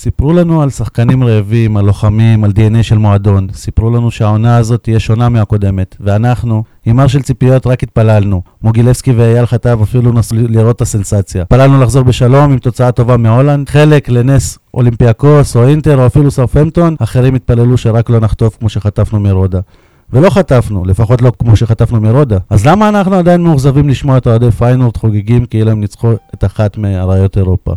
סיפרו לנו על שחקנים רעבים, על לוחמים, על DNA של מועדון. סיפרו לנו שהעונה הזאת תהיה שונה מהקודמת, ואנחנו, עם הר של ציפיות, רק התפללנו. מוגילבסקי ואייל חטב אפילו טסו לראות את הסנסציה. התפללנו לחזור בשלום עם תוצאה טובה מהולנד, חלק לנס אולימפיאקוס או אינטר או אפילו סאות'המפטון, אחרים התפללו שרק לא נחטוף כמו שחטפנו מרודה. ולא חטפנו, לפחות לא כמו שחטפנו מרודה. אז למה אנחנו עדיין מאוכזבים לשמוע את אוהדי פיינורד חוגגים כאילו הם ניצחו את אחת מאריות אירופה?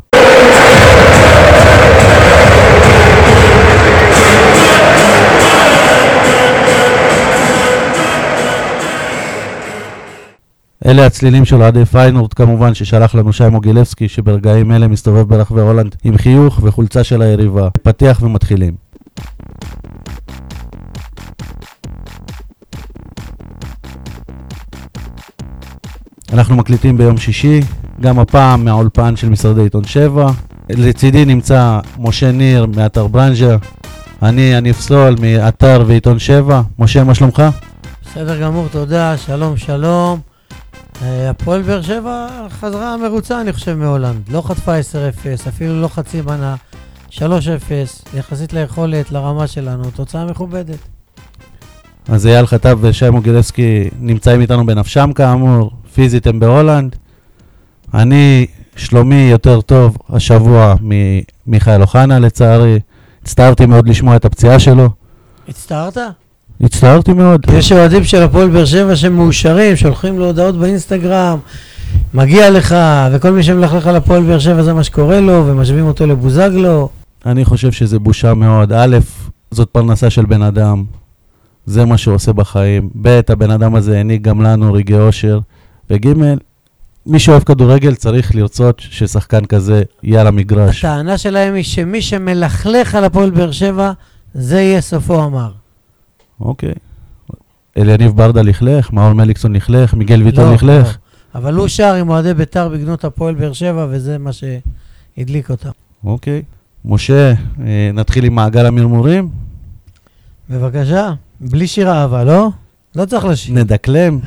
אלה הצלילים של אוהדי פיינורד כמובן, ששלח לנו שי מוגילבסקי, שברגעים אלה מסתובב ברחבי הולנד עם חיוך וחולצה של היריבה. פתיח ומתחילים. אנחנו מקליטים ביום שישי, גם הפעם מהאולפן של משרדי עיתון 7. לצידי נמצא משה ניר מאתר ברנז'ה, אני יניב סול מאתר ועיתון 7. משה, מה שלומך? בסדר גמור, תודה, שלום, שלום. אה, הפועל באר שבע חזרה מרוצה, אני חושב, מהולנד. לא חטפה 10-0, אפילו לא חצי מנה. 3-0, יחסית ליכולת, לרמה שלנו, תוצאה מכובדת. אז אייל חטב ושי מוגילבסקי נמצאים איתנו בנפשם כאמור, פיזית הם בהולנד. אני, שלומי יותר טוב השבוע ממיכאל אוחנה לצערי. הצטערתי מאוד לשמוע את הפציעה שלו. הצטערת? הצטערתי מאוד. יש אוהדים של הפועל באר שבע שהם מאושרים, שולחים לו הודעות באינסטגרם, מגיע לך, וכל מי שמלכלך על הפועל באר שבע זה מה שקורה לו, ומשווים אותו לבוזגלו. אני חושב שזה בושה מאוד. א', זאת פרנסה של בן אדם, זה מה שהוא עושה בחיים. ב', הבן אדם הזה העניק גם לנו רגעי אושר. וג', מי שאוהב כדורגל צריך לרצות ששחקן כזה יהיה על המגרש. הטענה שלהם היא שמי שמלכלך על הפועל באר שבע, זה יהיה סופו אמר. אוקיי. אליניב ברדה לכלך, מאור מליקסון לכלך, מיגל ויטור לא, לכלך. לא. אבל הוא שר עם אוהדי בית"ר בגנות הפועל באר שבע, וזה מה שהדליק אותם. אוקיי. משה, אה, נתחיל עם מעגל המרמורים? בבקשה. בלי שיר אהבה, לא? לא צריך לשיר. נדקלם.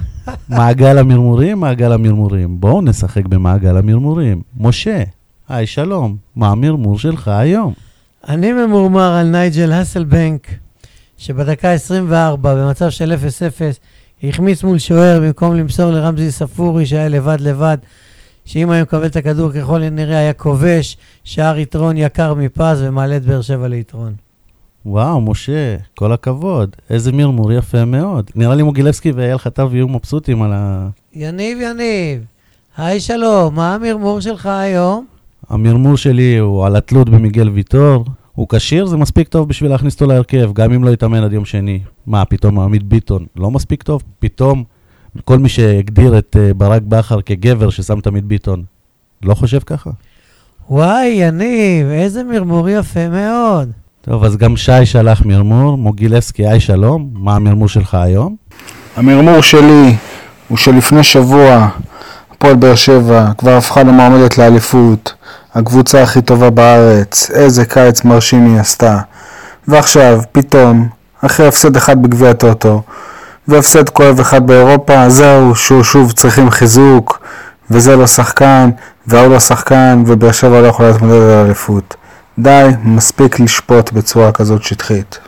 מעגל המרמורים, מעגל המרמורים. בואו נשחק במעגל המרמורים. משה, היי שלום, מה המרמור שלך היום? אני ממורמר על נייג'ל הסלבנק, שבדקה 24, במצב של 0-0, החמיץ מול שוער במקום למסור לרמזי ספורי, שהיה לבד לבד, שאם היה מקבל את הכדור ככל הנראה היה כובש, שער יתרון יקר מפז ומעלה את באר שבע ליתרון. וואו, משה, כל הכבוד. איזה מרמור יפה מאוד. נראה לי מוגילבסקי ואייל חטב יהיו מבסוטים על ה... יניב, יניב. היי שלום, מה המרמור שלך היום? המרמור שלי הוא על התלות במיגל ויטור. הוא כשיר, זה מספיק טוב בשביל להכניס אותו להרכב, גם אם לא יתאמן עד יום שני. מה, פתאום עמית ביטון לא מספיק טוב? פתאום כל מי שהגדיר את uh, ברק בכר כגבר ששם את עמית ביטון, לא חושב ככה? וואי, יניב, איזה מרמור יפה מאוד. טוב, אז גם שי שלח מרמור, מוגילבסקי, היי שלום, מה המרמור שלך היום? המרמור שלי הוא שלפני שבוע הפועל באר שבע כבר הפכה למועמדת לאליפות, הקבוצה הכי טובה בארץ, איזה קיץ מרשים היא עשתה. ועכשיו, פתאום, אחרי הפסד אחד בגביע הטוטו, והפסד כואב אחד באירופה, זהו, שוב, שוב צריכים חיזוק, וזה לא שחקן, והוא לא שחקן, ובאר שבע לא יכולה להתמודד על האליפות. די, מספיק לשפוט בצורה כזאת שטחית.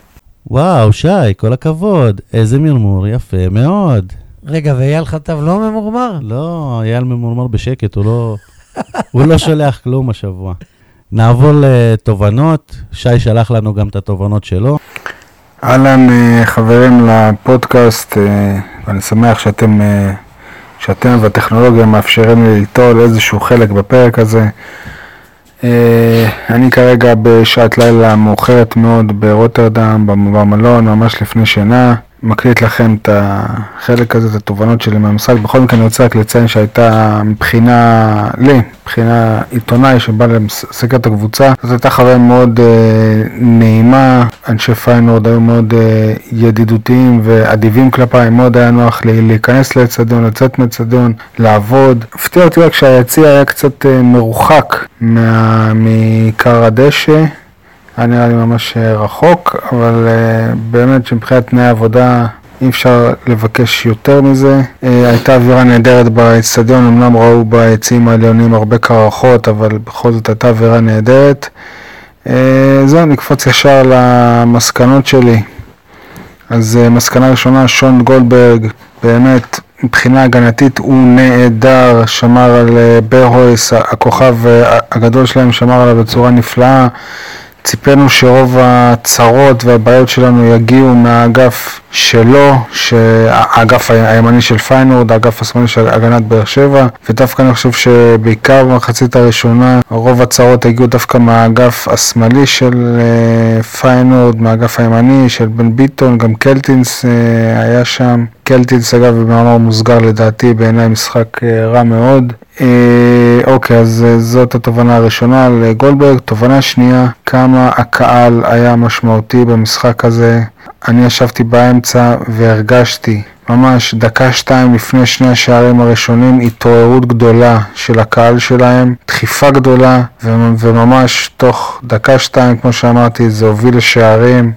וואו, שי, כל הכבוד, איזה מרמור יפה מאוד. רגע, ואייל חטב לא ממורמר? לא, אייל ממורמר בשקט, הוא לא, הוא לא שולח כלום השבוע. נעבור לתובנות, שי שלח לנו גם את התובנות שלו. אהלן אה, חברים לפודקאסט, אה, ואני שמח שאתם, אה, שאתם והטכנולוגיה מאפשרים לי ליטול איזשהו חלק בפרק הזה. אני כרגע בשעת לילה מאוחרת מאוד ברוטרדם, במלון, ממש לפני שינה. מקליט לכם את החלק הזה, את התובנות שלי מהמשחק. בכל מקרה אני רוצה רק לציין שהייתה מבחינה, לי, מבחינה עיתונאי שבא לסקר את הקבוצה, זאת הייתה חוויה מאוד אה, נעימה, אנשי פיינורד היו מאוד אה, ידידותיים ואדיבים כלפיי, מאוד היה נוח להיכנס לאצטדיון, לצאת מאצטדיון, לעבוד. הפתיע אותי רק שהיציע היה קצת אה, מרוחק מעיקר הדשא. היה נראה לי ממש אה, רחוק, אבל uh, באמת שמבחינת תנאי עבודה אי אפשר לבקש יותר מזה. הייתה אווירה נהדרת באצטדיון, אמנם ראו ביציעים העליונים הרבה קרחות, אבל בכל זאת הייתה אווירה נהדרת. זהו, נקפוץ ישר למסקנות שלי. אז מסקנה ראשונה, שון גולדברג, באמת, מבחינה הגנתית הוא נהדר, שמר על ברהויס, הכוכב הגדול שלהם שמר עליו בצורה נפלאה. ציפינו שרוב הצרות והבעיות שלנו יגיעו מהאגף שלו, האגף הימני של פיינורד, האגף השמאלי של הגנת באר שבע, ודווקא אני חושב שבעיקר במחצית הראשונה רוב הצרות הגיעו דווקא מהאגף השמאלי של אה, פיינורד, מהאגף הימני של בן ביטון, גם קלטינס אה, היה שם. קלטינס אגב במאמר מוסגר לדעתי בעיניי משחק אה, רע מאוד. אוקיי, אז זאת התובנה הראשונה על גולדברג. תובנה שנייה, כמה הקהל היה משמעותי במשחק הזה. אני ישבתי באמצע והרגשתי ממש דקה-שתיים לפני שני השערים הראשונים התעוררות גדולה של הקהל שלהם, דחיפה גדולה וממש תוך דקה-שתיים, כמו שאמרתי, זה הוביל לשערים.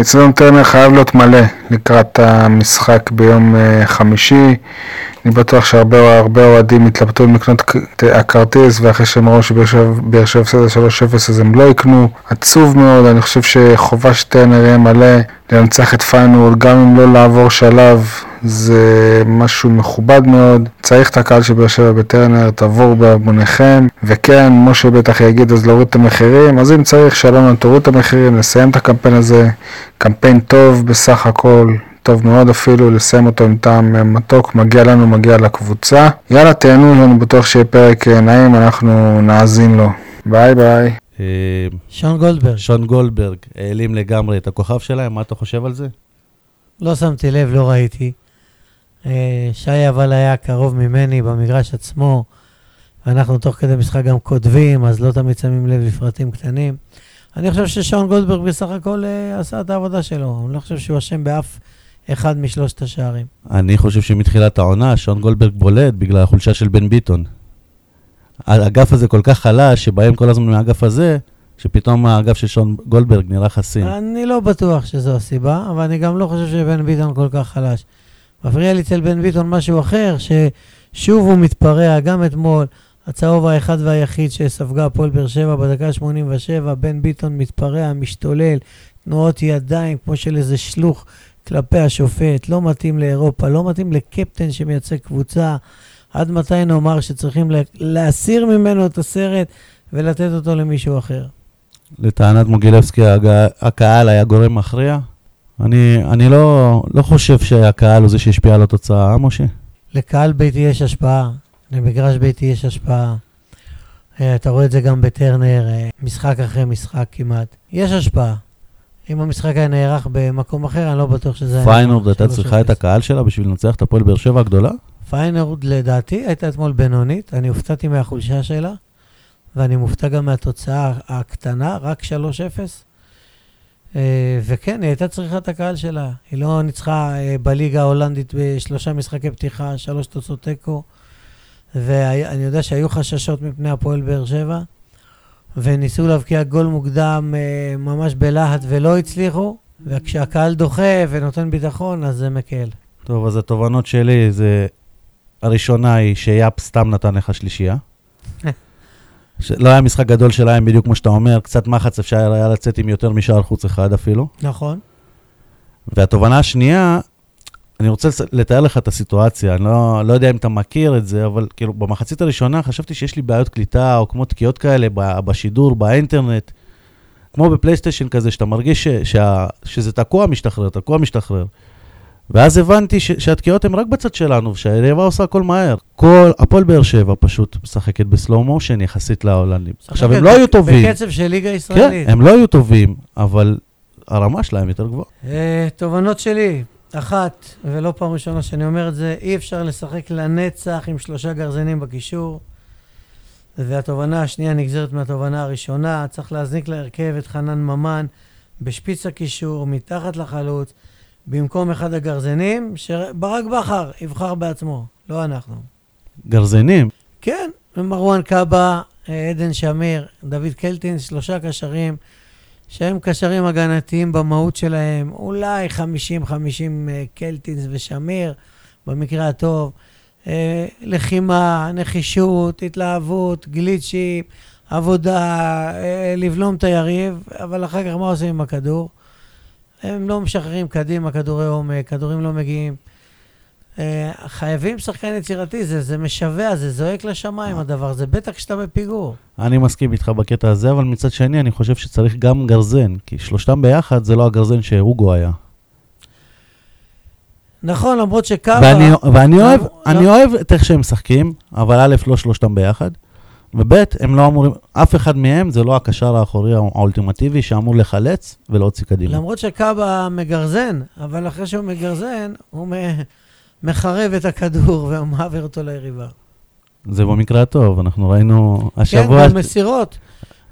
אצלנו טרנר חייב להיות מלא לקראת המשחק ביום אה, חמישי. אני בטוח שהרבה אוהדים יתלבטו אם לקנות הכרטיס ואחרי שהם ראו שבאר שבע הפסדה 3-0 אז הם לא יקנו. עצוב מאוד, אני חושב שחובה שטרנר יהיה מלא לנצח את פיינורד גם אם לא לעבור שלב זה משהו מכובד מאוד. צריך את הקהל של באר שבע בטרנר, תעבור בהמוניכם. וכן, משה בטח יגיד אז להוריד את המחירים, אז אם צריך, שלום, תוריד את המחירים, נסיים את הקמפיין הזה. קמפיין טוב בסך הכל. טוב מאוד אפילו, לסיים אותו עם טעם מתוק, מגיע לנו, מגיע לקבוצה. יאללה, תהנו, אני בטוח שיהיה פרק נעים, אנחנו נאזין לו. ביי ביי. אה, שון גולדברג. שון גולדברג העלים לגמרי את הכוכב שלהם, מה אתה חושב על זה? לא שמתי לב, לא ראיתי. אה, שי אבל היה קרוב ממני במגרש עצמו, ואנחנו תוך כדי משחק גם כותבים, אז לא תמיד שמים לב לפרטים קטנים. אני חושב ששון גולדברג בסך הכל אה, עשה את העבודה שלו, אני לא חושב שהוא אשם באף אחד משלושת השערים. אני חושב שמתחילת העונה שון גולדברג בולט בגלל החולשה של בן ביטון. האגף הזה כל כך חלש, שבאים כל הזמן מהאגף הזה, שפתאום האגף של שון גולדברג נראה חסין. אני לא בטוח שזו הסיבה, אבל אני גם לא חושב שבן ביטון כל כך חלש. מפריע לי אצל בן ביטון משהו אחר, ששוב הוא מתפרע, גם אתמול, הצהוב האחד והיחיד שספגה הפועל באר שבע בדקה 87, בן ביטון מתפרע, משתולל, תנועות ידיים כמו של איזה שלוח כלפי השופט, לא מתאים לאירופה, לא מתאים לקפטן שמייצג קבוצה. עד מתי נאמר שצריכים להסיר ממנו את הסרט ולתת אותו למישהו אחר? לטענת מוגילבסקי, הקהל היה גורם מכריע? אני, אני לא, לא חושב שהקהל הוא זה שהשפיע על התוצאה, אה, משה? לקהל ביתי יש השפעה, למגרש ביתי יש השפעה. אה, אתה רואה את זה גם בטרנר, אה, משחק אחרי משחק כמעט. יש השפעה. אם המשחק היה נערך במקום אחר, אני לא בטוח שזה היה... פיינורד הייתה צריכה את הקהל שלה בשביל לנצח את הפועל באר שבע הגדולה? פיינורד לדעתי הייתה אתמול בינונית, אני הופתעתי מהחולשה שלה, ואני מופתע גם מהתוצאה הקטנה, רק 3-0. אה, וכן, היא הייתה צריכה את הקהל שלה. היא לא ניצחה אה, בליגה ההולנדית בשלושה משחקי פתיחה, שלוש תוצאות תיקו, ואני יודע שהיו חששות מפני הפועל באר שבע, וניסו להבקיע גול מוקדם אה, ממש בלהט ולא הצליחו, וכשהקהל דוחה ונותן ביטחון, אז זה מקל. טוב, אז התובנות שלי זה, הראשונה היא שיאפ סתם נתן לך שלישייה. לא היה משחק גדול שלהם, בדיוק כמו שאתה אומר, קצת מחץ אפשר היה לצאת עם יותר משער חוץ אחד אפילו. נכון. והתובנה השנייה, אני רוצה לתאר לך את הסיטואציה, אני לא, לא יודע אם אתה מכיר את זה, אבל כאילו במחצית הראשונה חשבתי שיש לי בעיות קליטה או כמו תקיעות כאלה בשידור, באינטרנט, כמו בפלייסטיישן כזה, שאתה מרגיש ש, שה, שזה תקוע משתחרר, תקוע משתחרר. ואז הבנתי ש- שהתקיעות הן רק בצד שלנו, שהיריבה עושה הכל מהר. כל, הפועל באר שבע פשוט משחקת בסלואו מושן יחסית להולנדים. עכשיו, הם לא היו טובים. בקצב של ליגה ישראלית. כן, הם לא היו טובים, אבל הרמה שלהם יותר גבוהה. אה, תובנות שלי, אחת, ולא פעם ראשונה שאני אומר את זה, אי אפשר לשחק לנצח עם שלושה גרזנים בקישור. והתובנה השנייה נגזרת מהתובנה הראשונה, צריך להזניק להרכב את חנן ממן בשפיץ הקישור, מתחת לחלוץ. במקום אחד הגרזנים, שברק בכר יבחר בעצמו, לא אנחנו. גרזנים? כן, מרואן קאבה, עדן שמיר, דוד קלטינס, שלושה קשרים שהם קשרים הגנתיים במהות שלהם, אולי 50-50 אה, קלטינס ושמיר, במקרה הטוב. אה, לחימה, נחישות, התלהבות, גליצ'ים, עבודה, אה, לבלום את היריב, אבל אחר כך מה עושים עם הכדור? הם לא משחררים קדימה, כדורי עומק, כדורים לא מגיעים. אה, חייבים שחקן יצירתי, זה, זה משווע, זה זועק לשמיים הדבר הזה, בטח כשאתה בפיגור. אני מסכים איתך בקטע הזה, אבל מצד שני, אני חושב שצריך גם גרזן, כי שלושתם ביחד זה לא הגרזן שהוגו היה. נכון, למרות שקאבה... ואני, ואני לא- אוהב, לא- אני אוהב את איך שהם משחקים, אבל א', לא שלושתם ביחד, וב', הם לא אמורים, אף אחד מהם זה לא הקשר האחורי האולטימטיבי שאמור לחלץ ולהוציא קדימה. למרות שקאבה מגרזן, אבל אחרי שהוא מגרזן, הוא מחרב את הכדור ומעביר אותו ליריבה. זה במקרה הטוב, אנחנו ראינו השבוע... כן, גם מסירות.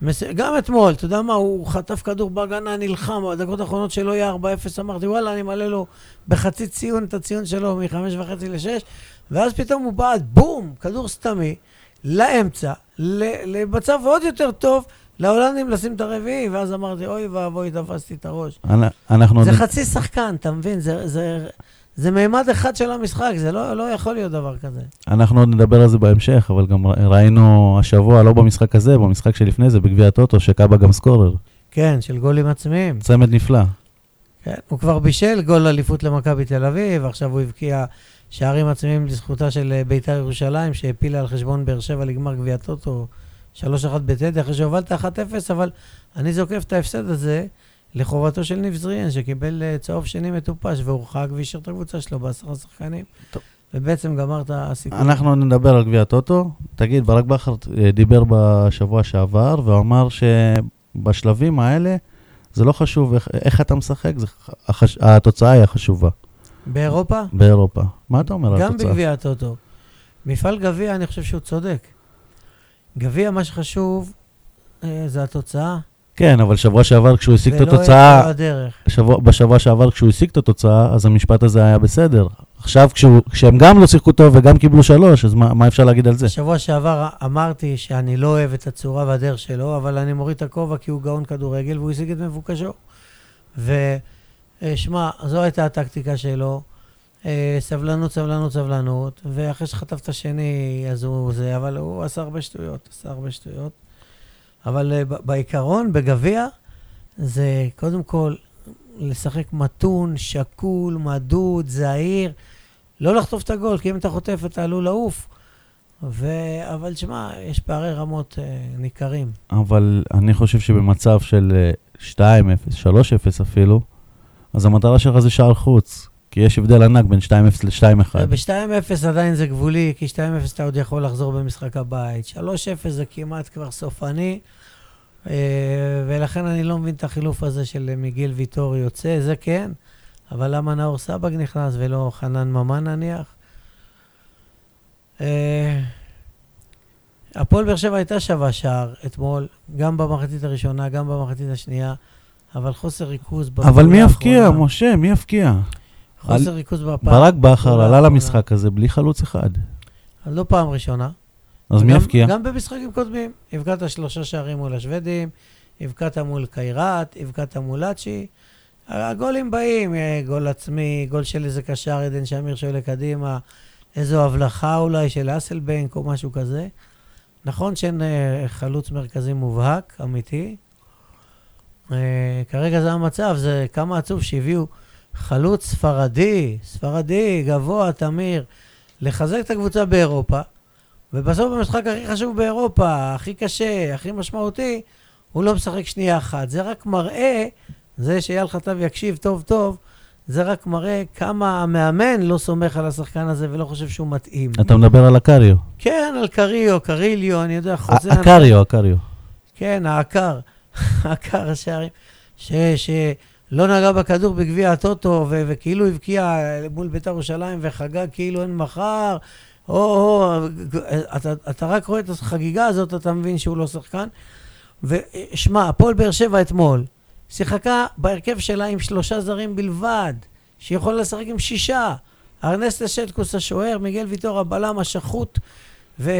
מס... גם אתמול, אתה יודע מה, הוא חטף כדור בהגנה, נלחם, בדקות האחרונות שלו יהיה 4-0, אמרתי, וואלה, אני מעלה לו בחצי ציון את הציון שלו מ-5.5 ל-6, ואז פתאום הוא בעט, בום, כדור סתמי, לאמצע, למצב עוד יותר טוב, להולנדים לשים את הרביעי, ואז אמרתי, אוי ואבוי, תפסתי את הראש. אנ- אנחנו... זה חצי שחקן, אתה מבין? זה, זה, זה מימד אחד של המשחק, זה לא, לא יכול להיות דבר כזה. אנחנו עוד נדבר על זה בהמשך, אבל גם ראינו השבוע, לא במשחק הזה, במשחק שלפני זה, בגביע הטוטו, שקאבה גם סקורר. כן, של גולים עצמיים. צמד נפלא. כן, הוא כבר בישל גול אליפות למכבי תל אביב, עכשיו הוא הבקיע שערים עצמיים לזכותה של אה, בית"ר ירושלים, שהפילה על חשבון באר שבע לגמר גביע טוטו 3-1 בטדי, אחרי שהובלת 1-0, אבל אני זוקף את ההפסד הזה לחובתו של ניב זריאן, שקיבל אה, צהוב שני מטופש והורחק והשאיר את הקבוצה שלו בעשרה שחקנים. טוב. ובעצם גמר את הסיכוי. אנחנו נדבר על גביע הטוטו. תגיד, ברק בכר אה, דיבר בשבוע שעבר, והוא שבשלבים האלה, זה לא חשוב איך, איך אתה משחק, זה, החש, התוצאה היא החשובה באירופה? באירופה. מה אתה אומר על גם התוצאה? בגביע הטוטו. מפעל גביע, אני חושב שהוא צודק. גביע, מה שחשוב אה, זה התוצאה. כן, אבל שבוע שעבר כשהוא השיג את ולא התוצאה, הדרך. שבוע, בשבוע שעבר כשהוא השיג את התוצאה, אז המשפט הזה היה בסדר. עכשיו, כשהוא, כשהם גם לא שיחקו טוב וגם קיבלו שלוש, אז מה, מה אפשר להגיד על זה? בשבוע שעבר אמרתי שאני לא אוהב את הצורה והדרך שלו, אבל אני מוריד את הכובע כי הוא גאון כדורגל והוא השיג את מבוקשו. ושמע, זו הייתה הטקטיקה שלו. אה, סבלנות, סבלנות, סבלנות, ואחרי שחטף את השני, אז הוא זה, אבל הוא עשה הרבה שטויות, עשה הרבה שטויות. אבל אה, בעיקרון, בגביע, זה קודם כל לשחק מתון, שקול, מדוד, זהיר, לא לחטוף את הגול, כי אם אתה חוטף אתה עלול לעוף. ו... אבל שמע, יש פערי רמות אה, ניכרים. אבל אני חושב שבמצב של אה, 2-0, 3-0 אפילו, אז המטרה שלך זה שער חוץ. כי יש הבדל ענק בין 2-0 ל-2-1. ב-2-0 עדיין זה גבולי, כי 2-0 אתה עוד יכול לחזור במשחק הבית. 3-0 זה כמעט כבר סופני, אה, ולכן אני לא מבין את החילוף הזה של מיגיל ויטור יוצא, זה כן, אבל למה נאור סבג נכנס ולא חנן ממן נניח? אה, הפועל באר שבע הייתה שווה שער אתמול, גם במחצית הראשונה, גם במחצית השנייה, אבל חושר ריכוז אבל מי יפקיע, משה? מי יפקיע? חוסר ריכוז בפעם. ברק בכר עלה. למשחק הזה בלי חלוץ אחד. אז לא פעם ראשונה. אז מי יפקיע? גם במשחקים קודמים. הבקעת שלושה שערים מול השוודים, הבקעת מול קיירת, הבקעת מול לאצ'י. הגולים באים, אה, גול עצמי, גול של איזה קשר, עדן שמיר שעולה קדימה, איזו הבלחה אולי של אסלבנק או משהו כזה. נכון שאין אה, חלוץ מרכזי מובהק, אמיתי. אה, כרגע זה המצב, זה כמה עצוב שהביאו חלוץ ספרדי, ספרדי, גבוה, תמיר, לחזק את הקבוצה באירופה, ובסוף במשחק הכי חשוב באירופה, הכי קשה, הכי משמעותי, הוא לא משחק שנייה אחת. זה רק מראה, זה שאייל חטב יקשיב טוב טוב, זה רק מראה כמה המאמן לא סומך על השחקן הזה ולא חושב שהוא מתאים. אתה מדבר על הקריו. כן, על קריו, קריליו, אני יודע, חוזה... הקריו, הקריו. כן, העקר, העקר השערים, שלא נגע בכדור בגביע הטוטו, ו, וכאילו הבקיע מול בית"ר ירושלים וחגג כאילו אין מחר, או, או, אתה, אתה רק רואה את החגיגה הזאת, אתה מבין שהוא לא שחקן. ושמע, הפועל באר שבע אתמול שיחקה בהרכב שלה עם שלושה זרים בלבד, שיכולה לשחק עם שישה. ארנסטה שטקוס השוער, מיגל ויטור הבלם השחוט, ו...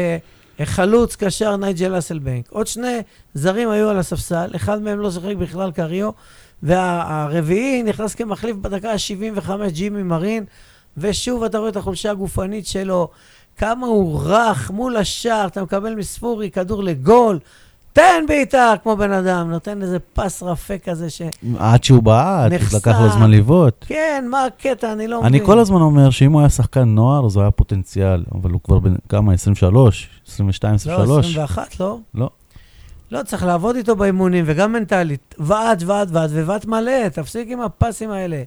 חלוץ, קשר, נייג'ל אסלבנק. עוד שני זרים היו על הספסל, אחד מהם לא שיחק בכלל קריו, והרביעי נכנס כמחליף בדקה ה-75, ג'ימי מרין, ושוב אתה רואה את החולשה הגופנית שלו, כמה הוא רך מול השער, אתה מקבל מספורי כדור לגול, תן בעיטה כמו בן אדם, נותן איזה פס רפה כזה ש... עד שהוא בעט. לקח לו זמן לבעוט. כן, מה הקטע? אני לא מבין. אני כל הזמן אומר שאם הוא היה שחקן נוער, אז הוא היה פוטנציאל, אבל הוא כבר בן כמה, 23, 22, לא, 23? 21, לא? לא. לא, צריך לעבוד איתו באימונים, וגם מנטלית. ועד, ועד, ועד, וועד מלא, תפסיק עם הפסים האלה.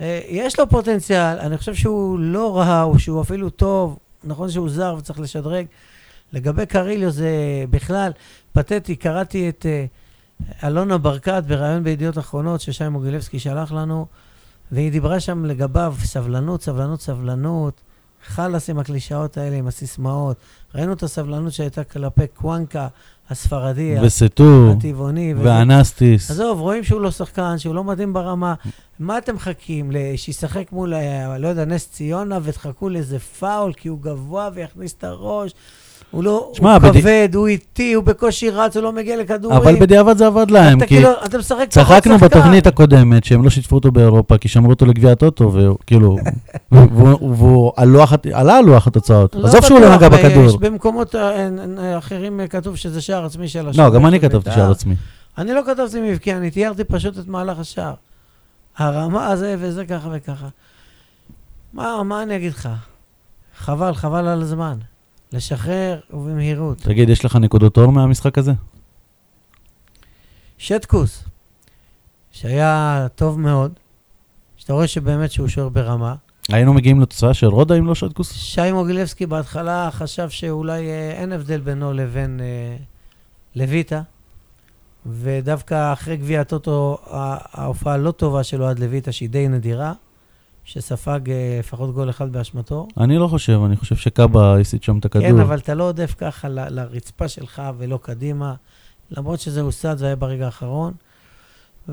אה, יש לו פוטנציאל, אני חושב שהוא לא רע, או שהוא אפילו טוב, נכון שהוא זר וצריך לשדרג. לגבי קריליו זה בכלל פתטי, קראתי את אה, אלונה ברקת בריאיון בידיעות אחרונות ששי מוגילבסקי שלח לנו, והיא דיברה שם לגביו סבלנות, סבלנות, סבלנות. חלאס עם הקלישאות האלה, עם הסיסמאות. ראינו את הסבלנות שהייתה כלפי קוואנקה הספרדי, וסטור, הטבעוני. וזה. ואנסטיס. עזוב, רואים שהוא לא שחקן, שהוא לא מדהים ברמה. מה אתם מחכים? שישחק מול, אה, לא יודע, נס ציונה ותחכו לאיזה פאול כי הוא גבוה ויכניס את הראש? הוא לא, שמע, הוא בדי- כבד, הוא איטי, הוא בקושי רץ, הוא לא מגיע לכדורים. אבל בדיעבד זה עבד להם, אתה כי כאילו, אתה משחק צחקנו שחקן. בתוכנית הקודמת שהם לא שיתפו אותו באירופה, כי שמרו אותו לגביע הטוטו, וכאילו, והוא- והוא על לוח הת- עלה על לוח התוצאות. לא עזוב שהוא לא נגע ויש בכדור. במקומות אה, אה, אחרים אה, כתוב שזה שער עצמי של השוער. לא, גם אני כתבתי בית"ר. שער עצמי. אני לא כתבתי מבקיע, אני תיארתי פשוט את מהלך השער. הרמה הזה וזה ככה וככה. מה, מה אני אגיד לך? חבל, חבל על הזמן. לשחרר ובמהירות. תגיד, יש לך נקודות אור מהמשחק הזה? שטקוס, שהיה טוב מאוד, שאתה רואה שבאמת שהוא שוער ברמה. היינו מגיעים לתוצאה של רודה אם לא שטקוס? שי מוגילבסקי בהתחלה חשב שאולי אה, אין הבדל בינו לבין אה, לויטה, ודווקא אחרי גביע הטוטו, ההופעה הלא טובה של אוהד לויטה, שהיא די נדירה, שספג אה, לפחות גול אחד באשמתו. אני לא חושב, אני חושב שקאבה הסיט שם את הכדור. כן, אבל אתה לא עודף ככה ל- לרצפה שלך ולא קדימה, למרות שזה הוסד, זה היה ברגע האחרון.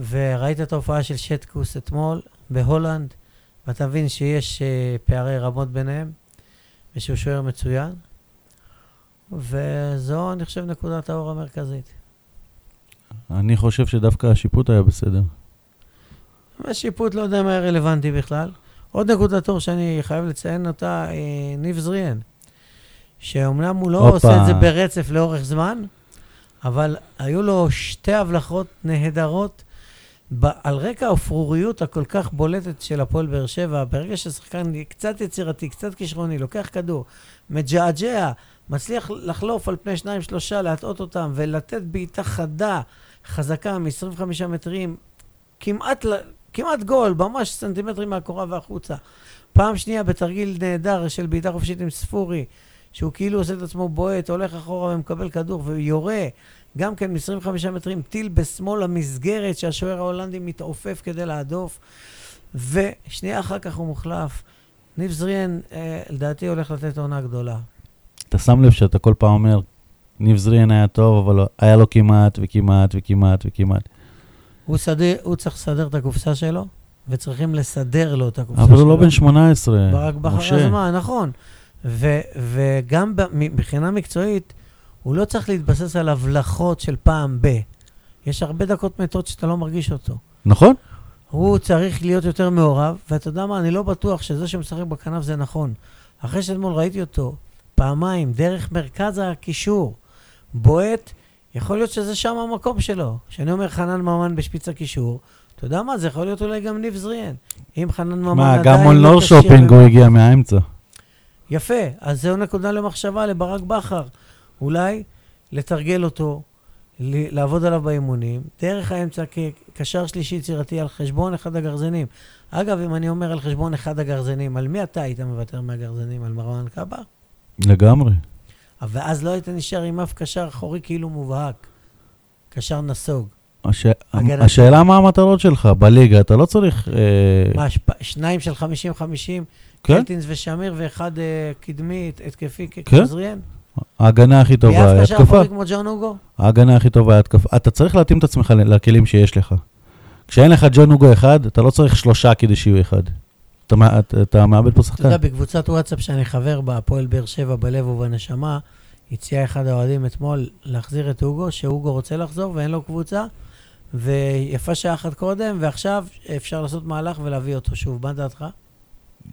וראית את ההופעה של שטקוס אתמול בהולנד, ואתה מבין שיש uh, פערי רמות ביניהם, ושהוא שוער מצוין. וזו, אני חושב, נקודת האור המרכזית. אני חושב שדווקא השיפוט היה בסדר. השיפוט, לא יודע מה היה רלוונטי בכלל. עוד נקודת אור שאני חייב לציין אותה, אה, ניב זריאן, שאומנם הוא לא הופה. עושה את זה ברצף לאורך זמן, אבל היו לו שתי הבלחות נהדרות. ב- על רקע האפרוריות הכל כך בולטת של הפועל באר שבע, ברגע ששחקן קצת יצירתי, קצת כישרוני, לוקח כדור, מג'עג'ע, מצליח לחלוף על פני שניים, שלושה, להטעות אותם ולתת בעיטה חדה, חזקה, מ-25 מטרים, כמעט, כמעט גול, ממש סנטימטרים מהקורה והחוצה. פעם שנייה בתרגיל נהדר של בעיטה חופשית עם ספורי, שהוא כאילו עושה את עצמו בועט, הולך אחורה ומקבל כדור ויורה, גם כן מ-25 מטרים, טיל בשמאל המסגרת שהשוער ההולנדי מתעופף כדי להדוף, ושנייה אחר כך הוא מוחלף. ניב זריאן, אה, לדעתי, הולך לתת עונה גדולה. אתה שם לב שאתה כל פעם אומר, ניב זריאן היה טוב, אבל היה לו כמעט וכמעט וכמעט וכמעט. הוא, סדר, הוא צריך לסדר את הקופסה שלו, וצריכים לסדר לו את הקופסה אבל שלו. הוא לא בן 18, ברק משה. הזמן, נכון. ו, וגם מבחינה מקצועית, הוא לא צריך להתבסס על הבלחות של פעם ב. יש הרבה דקות מתות שאתה לא מרגיש אותו. נכון? הוא צריך להיות יותר מעורב, ואתה יודע מה, אני לא בטוח שזה שמשחק בכנף זה נכון. אחרי שאתמול ראיתי אותו פעמיים, דרך מרכז הקישור, בועט, יכול להיות שזה שם המקום שלו. כשאני אומר חנן ממן בשפיץ הקישור, אתה יודע מה, זה יכול להיות אולי גם ניב זריאן. אם חנן ממן מה, עדיין גם מול לא שופינג הוא הגיע מהאמצע. יפה, אז זו נקודה למחשבה לברק בכר. אולי לתרגל אותו, לעבוד עליו באימונים, דרך האמצע כקשר שלישי יצירתי על חשבון אחד הגרזנים. אגב, אם אני אומר על חשבון אחד הגרזנים, על מי אתה היית מוותר מהגרזנים? על מרואן קאבה? לגמרי. ואז לא היית נשאר עם אף קשר אחורי כאילו מובהק. קשר נסוג. הש... הגנה. השאלה מה המטרות שלך בליגה, אתה לא צריך... אה, מה, שפ- שניים של 50-50, כן? קלטינס ושמיר, ואחד אה, קדמי, התקפי כן. כזריאן? ההגנה הכי טובה היא מי אף קשר התקפה. אחורי כמו ג'ון אוגו? ההגנה הכי טובה היא התקפה. אתה צריך להתאים את עצמך לכלים שיש לך. כשאין לך ג'ון אוגו אחד, אתה לא צריך שלושה כדי שיהיו אחד. אתה, אתה, אתה מאבד פה אתה שחקן. יודע, בקבוצת וואטסאפ שאני חבר בה, הפועל באר שבע בלב ובנשמה, הציע אחד האוהדים אתמול להחזיר את אוגו, שאוגו רוצה לחזור ואין לו קבוצה, ויפה שעה אחת קודם, ועכשיו אפשר לעשות מהלך ולהביא אותו שוב. מה דעתך?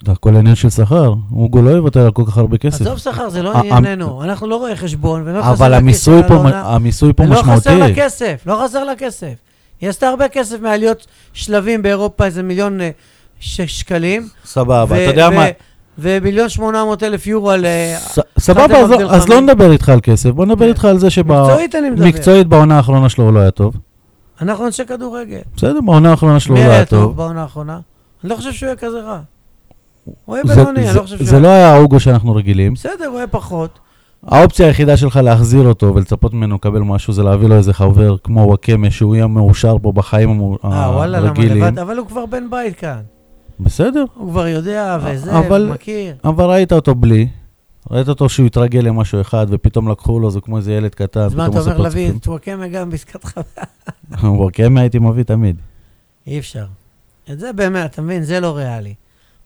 זה הכל עניין של שכר. אוגו לא יוותר על כל כך הרבה כסף. עזוב שכר, זה לא ענייננו. אנחנו לא רואי חשבון, ולא חסר אבל לה כסף העונה. המיסוי פה לא חסר לה משמעותי. כסף, לא חסר לה כסף. היא עשתה הרבה כסף מעליות שלבים באירופה, איזה מיליון אה, שקלים. סבבה, ו- אתה יודע ו- מה? ומיליון שמונה מאות אלף יורו על... אה, סבבה, אז אז. לא נדבר איתך על כסף, בוא נדבר כן. איתך על זה מקצועית אני מדבר. שמקצועית בעונה האחרונה שלו הוא לא היה טוב. אנחנו אנשי כדורגל. בסדר, בעונה האחרונה שלו מי הוא לא היה היה טוב טוב. בעונה האחרונה? אני לא חושב שהוא יהיה כזה רע. הוא יהיה זה- בינוני, אני לא חושב שהוא... זה לא היה האוגו שאנחנו רגילים. בסדר, הוא יהיה פחות. האופציה היחידה שלך להחזיר אותו ולצפות ממנו לקבל משהו זה להביא לו איזה חבר כמו וואקמה שהוא יהיה מאושר פה בחיים המו- אה, וואלה, למה הרגילים. לבד? אבל הוא כבר בן בית כאן. בסדר. הוא כבר יודע וזה, אבל- מכיר. אבל ראית אותו בלי, ראית אותו שהוא התרגל למשהו אחד ופתאום לקחו לו, זה כמו איזה ילד קטן. אז מה אתה אומר להביא. את וואקמה גם בעסקת חבר? וואקמה הייתי מביא תמיד. אי אפשר. את זה באמת, אתה מבין? זה לא ריאלי.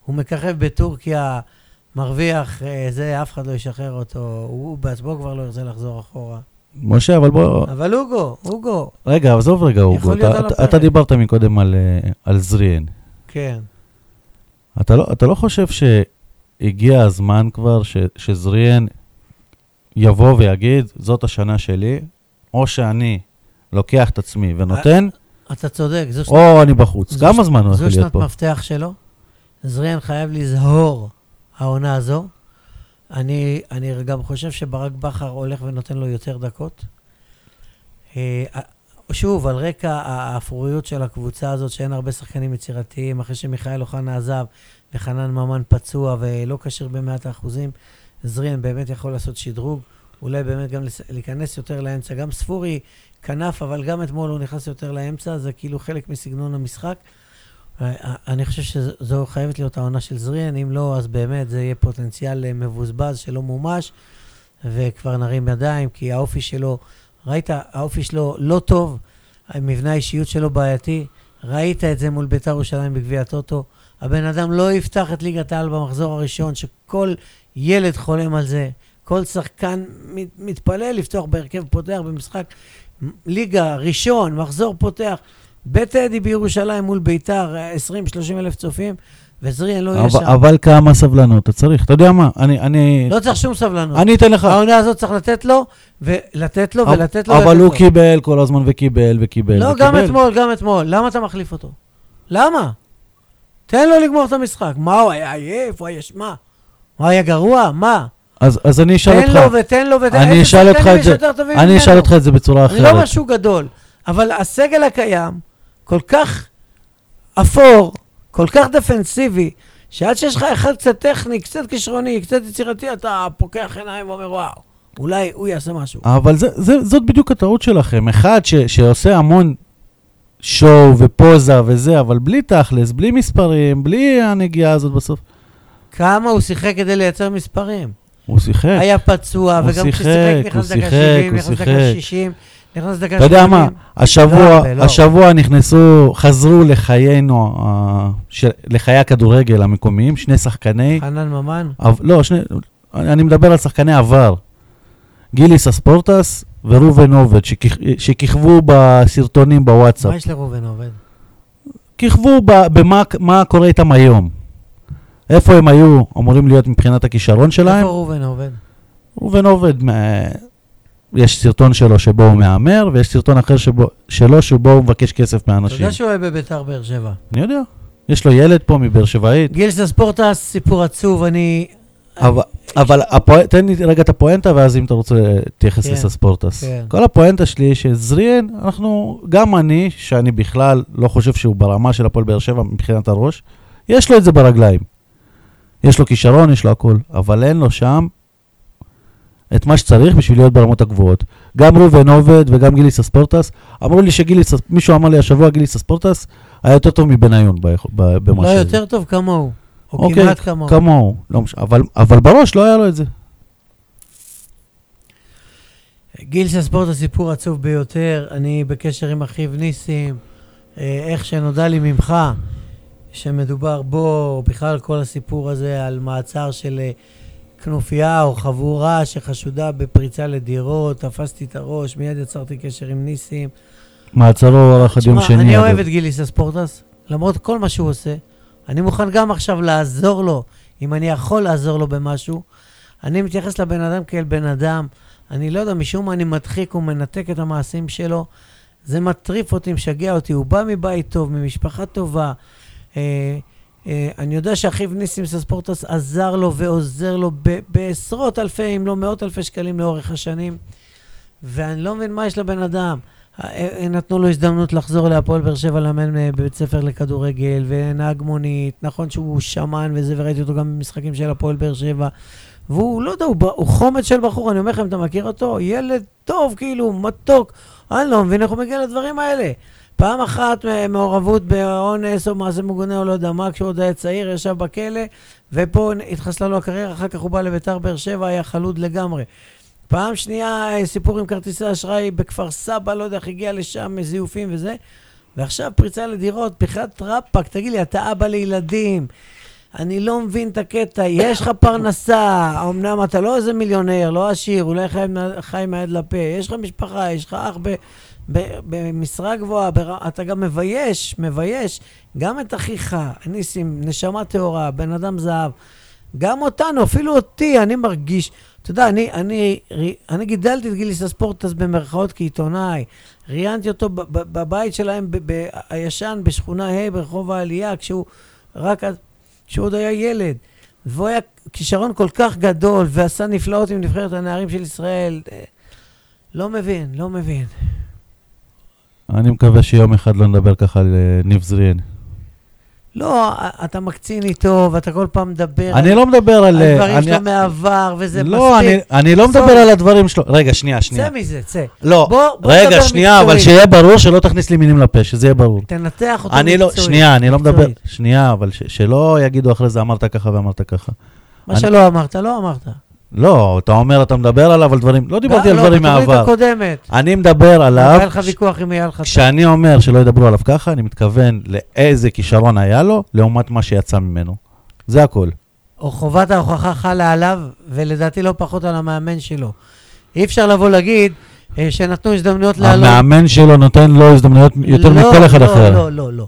הוא מככב בטורקיה, מרוויח, אה, זה, אף אחד לא ישחרר אותו. הוא בעצמו כבר לא ירצה לחזור אחורה. משה, אבל בוא... אבל אוגו, אוגו, רגע, עזוב רגע, אוגו. אתה- דיברת מקודם על, אה, על זריאן. כן. אתה לא, אתה לא חושב שהגיע הזמן כבר ש, שזריאן יבוא ויגיד, זאת השנה שלי, או שאני לוקח את עצמי ונותן, אתה צודק, זו או אני בחוץ. זו כמה זמן הוא זו יכול להיות שנת פה? מפתח שלו. זריאן חייב לזהור העונה הזו. אני, אני גם חושב שברק בכר הולך ונותן לו יותר דקות. שוב, על רקע האפרוריות של הקבוצה הזאת, שאין הרבה שחקנים יצירתיים, אחרי שמיכאל אוחנה עזב וחנן ממן פצוע ולא כשיר במאת האחוזים, זריאן באמת יכול לעשות שדרוג. אולי באמת גם להיכנס יותר לאמצע. גם ספורי כנף, אבל גם אתמול הוא נכנס יותר לאמצע, זה כאילו חלק מסגנון המשחק. אה, אני חושב שזו חייבת להיות העונה של זריאן, אם לא, אז באמת זה יהיה פוטנציאל מבוזבז שלא מומש, וכבר נרים ידיים, כי האופי שלו, ראית, האופי שלו לא טוב, המבנה האישיות שלו בעייתי, ראית את זה מול בית"ר ירושלים בגביע הטוטו. הבן אדם לא יפתח את ליגת העל במחזור הראשון, שכל ילד חולם על זה. כל שחקן מת- מתפלל לפתוח בהרכב פותח במשחק ליגה ראשון, מחזור פותח. בית אדי בירושלים מול ביתר, 20-30 אלף צופים, וזריאן לא יהיה שם. אבל, כמה סבלנות אתה צריך. אתה יודע מה, אני, אני, לא צריך שום סבלנות. אני אתן לך. העונה הזאת צריך לתת לו, ולתת לו, ולתת לו, אבל הוא. קיבל כל הזמן וקיבל וקיבל לא. גם אתמול, גם אתמול. למה אתה מחליף אותו? למה? תן לו לגמור את המשחק. מה, הוא היה עייף? הוא היה... מה? הוא היה גרוע? מה? אז, אז אני אשאל תן אותך, לו ותן לו ותן... אני אשאל אותך את זה- אני אשאל? אותך את זה בצורה לא אחרת. משהו גדול, אבל הסגל הקיים כל כך אפור, כל כך דפנסיבי, שעד שיש לך אחד קצת טכני, קצת כישרוני, קצת יצירתי, אתה פוקח עיניים ואומר, וואו, אולי הוא יעשה משהו. אבל זה, זה, זאת בדיוק הטעות שלכם. אחד ש, שעושה המון שואו ופוזה וזה, אבל בלי תכלס, בלי מספרים, בלי הנגיעה הזאת בסוף. כמה הוא שיחק כדי לייצר מספרים. הוא שיחק. היה פצוע, הוא וגם שיחק, כששיחק נכנס דקה שיחק, 70, הוא נכנס דקה שיחק. 60, נכנס דקה 80. אתה יודע מה, השבוע, לא. השבוע נכנסו, חזרו לחיינו, אה, של- לחיי הכדורגל המקומיים, שני שחקני, חנן ממן, לא, שני, אני מדבר על שחקני עבר. גיליס אספורטס וראובן עובד, שכיכ- שכיכבו בסרטונים בוואטסאפ. מה יש לראובן עובד? כיכבו במה מה קורה איתם היום. איפה הם היו אמורים להיות מבחינת הכישרון שלהם? איפה ראובן עובד? ראובן עובד, יש סרטון שלו שבו הוא מהמר, ויש סרטון אחר שבו, שלו שבו הוא מבקש כסף אתה מאנשים. יודע שהוא היה בביתר באר שבע. אני יודע. יש לו ילד פה מבאר שבעית. גילס הספורטס, סיפור עצוב, אני... אבל, אבל הפואנ... תן לי רגע את הפואנטה, ואז אם אתה רוצה, תתייחס כן, לסספורטס. כן. כל הפואנטה שלי שזריאן, אנחנו, גם אני, שאני בכלל לא חושב שהוא ברמה של הפועל באר שבע מבחינת הראש, יש לו את זה ברגליים. יש לו כישרון, יש לו הכל, אבל אין לו שם את מה שצריך בשביל להיות ברמות הגבוהות. גם ראובן עובד וגם גיליס אספורטס, אמרו לי שגיליס, מישהו אמר לי השבוע, גיליס אספורטס היה יותר טוב מבניון במה לא שזה. יותר טוב כמוהו. או אוקיי, כמעט כמוהו. כמוהו, לא משנה, אבל, אבל בראש לא היה לו את זה. גילס הספורט הסיפור עצוב ביותר, אני בקשר עם אחיו ניסים, אה, איך שנודע לי ממך שמדובר בו, בכלל כל הסיפור הזה על מעצר של אה, כנופיה או חבורה שחשודה בפריצה לדירות, תפסתי את הראש, מיד יצרתי קשר עם ניסים. מעצרו ארך עד יום שני. אני. אוהב את גיליס הספורטס, למרות כל מה שהוא עושה. אני מוכן גם עכשיו לעזור לו, אם אני יכול לעזור לו במשהו. אני מתייחס לבן אדם כאל בן אדם. אני לא יודע, משום מה אני מדחיק ומנתק את המעשים שלו. זה מטריף אותי, משגע אותי. הוא בא מבית טוב, ממשפחה טובה. אה, אני יודע שאחיו ניסים סספורטס עזר לו ועוזר לו בעשרות אלפי, אם לא מאות אלפי שקלים לאורך השנים. ואני לא מבין מה יש לבן אדם. אה, אה, נתנו לו הזדמנות לחזור להפועל באר שבע לאמן אה, בבית ספר לכדורגל, ונהג מונית, נכון שהוא שמן וזה, וראיתי אותו גם במשחקים של הפועל באר שבע. והוא, לא יודע, הוא, הוא חומץ של בחור, אני אומר לכם, אתה מכיר אותו? ילד טוב, כאילו, מתוק. אני לא מבין איך הוא מגיע לדברים האלה. פעם אחת מעורבות באונס או מעשה מגונה או לא יודע מה, כשהוא עוד היה צעיר, ישב בכלא, ופה התחסלה לו הקריירה, אחר כך הוא בא לביתר באר שבע, היה חלוד לגמרי. פעם שנייה, אה, סיפור עם כרטיסי אשראי בכפר סבא, לא יודע איך הגיע לשם, זיופים וזה. ועכשיו פריצה לדירות, פתיחת רפ"ק, תגיד לי, אתה אבא לילדים, אני לא מבין את הקטע, יש לך פרנסה, אמנם אתה לא איזה מיליונר, לא עשיר, אולי חי, חי מהיד לפה, יש לך משפחה, יש לך אח ב, במשרה גבוהה, בר, אתה גם מבייש, מבייש גם את אחיך, ניסים, נשמה טהורה, בן אדם זהב, גם אותנו, אפילו אותי, אני מרגיש, אתה יודע, אני, אני, אני גידלתי את גיליס הספורטס במרכאות כעיתונאי, ראיינתי אותו ב- ב- בבית שלהם, ב- ב- הישן, בשכונה ה' ברחוב העלייה, כשהוא רק. כשהוא עוד היה ילד. והוא היה כישרון כל כך גדול, ועשה נפלאות עם נבחרת הנערים של ישראל. אה, לא מבין, לא מבין. אני מקווה שיום אחד לא נדבר ככה על אה, ניב זריאן. לא, אתה מקצין איתו, ואתה כל פעם מדבר אני על, לא מדבר על... על אה, דברים אני- שלו מהעבר, וזה לא, אני- מספיק. אני לא צאו. מדבר על הדברים שלו. רגע, שנייה, שנייה. צא מזה, צא. לא, בוא- בוא רגע, שנייה, אבל מקצועית. שיהיה ברור שלא תכניס לי מילים לפה, שזה יהיה ברור. תנתח אותו אני לא, מקצועית. שנייה, אני לא מדבר. שנייה, אבל ש- שלא יגידו אחרי זה אמרת ככה ואמרת ככה. מה אני- שלא אמרת, לא אמרת. לא, אתה אומר, אתה מדבר עליו על דברים, לא דיברתי על לא, דברים בתוכנית מהעבר. הקודמת. אני מדבר עליו, היה לך ויכוח עם אייל חסן. כשאני אומר שלא ידברו עליו ככה, אני מתכוון לאיזה כישרון היה לו, לעומת מה שיצא ממנו. זה הכל. או חובת ההוכחה חלה עליו, ולדעתי לא פחות על המאמן שלו. אי אפשר לבוא להגיד אה, שנתנו הזדמנויות לאלון. המאמן שלו נותן לו הזדמנויות יותר לא, מכל אחד לא, אחר. לא, לא, לא.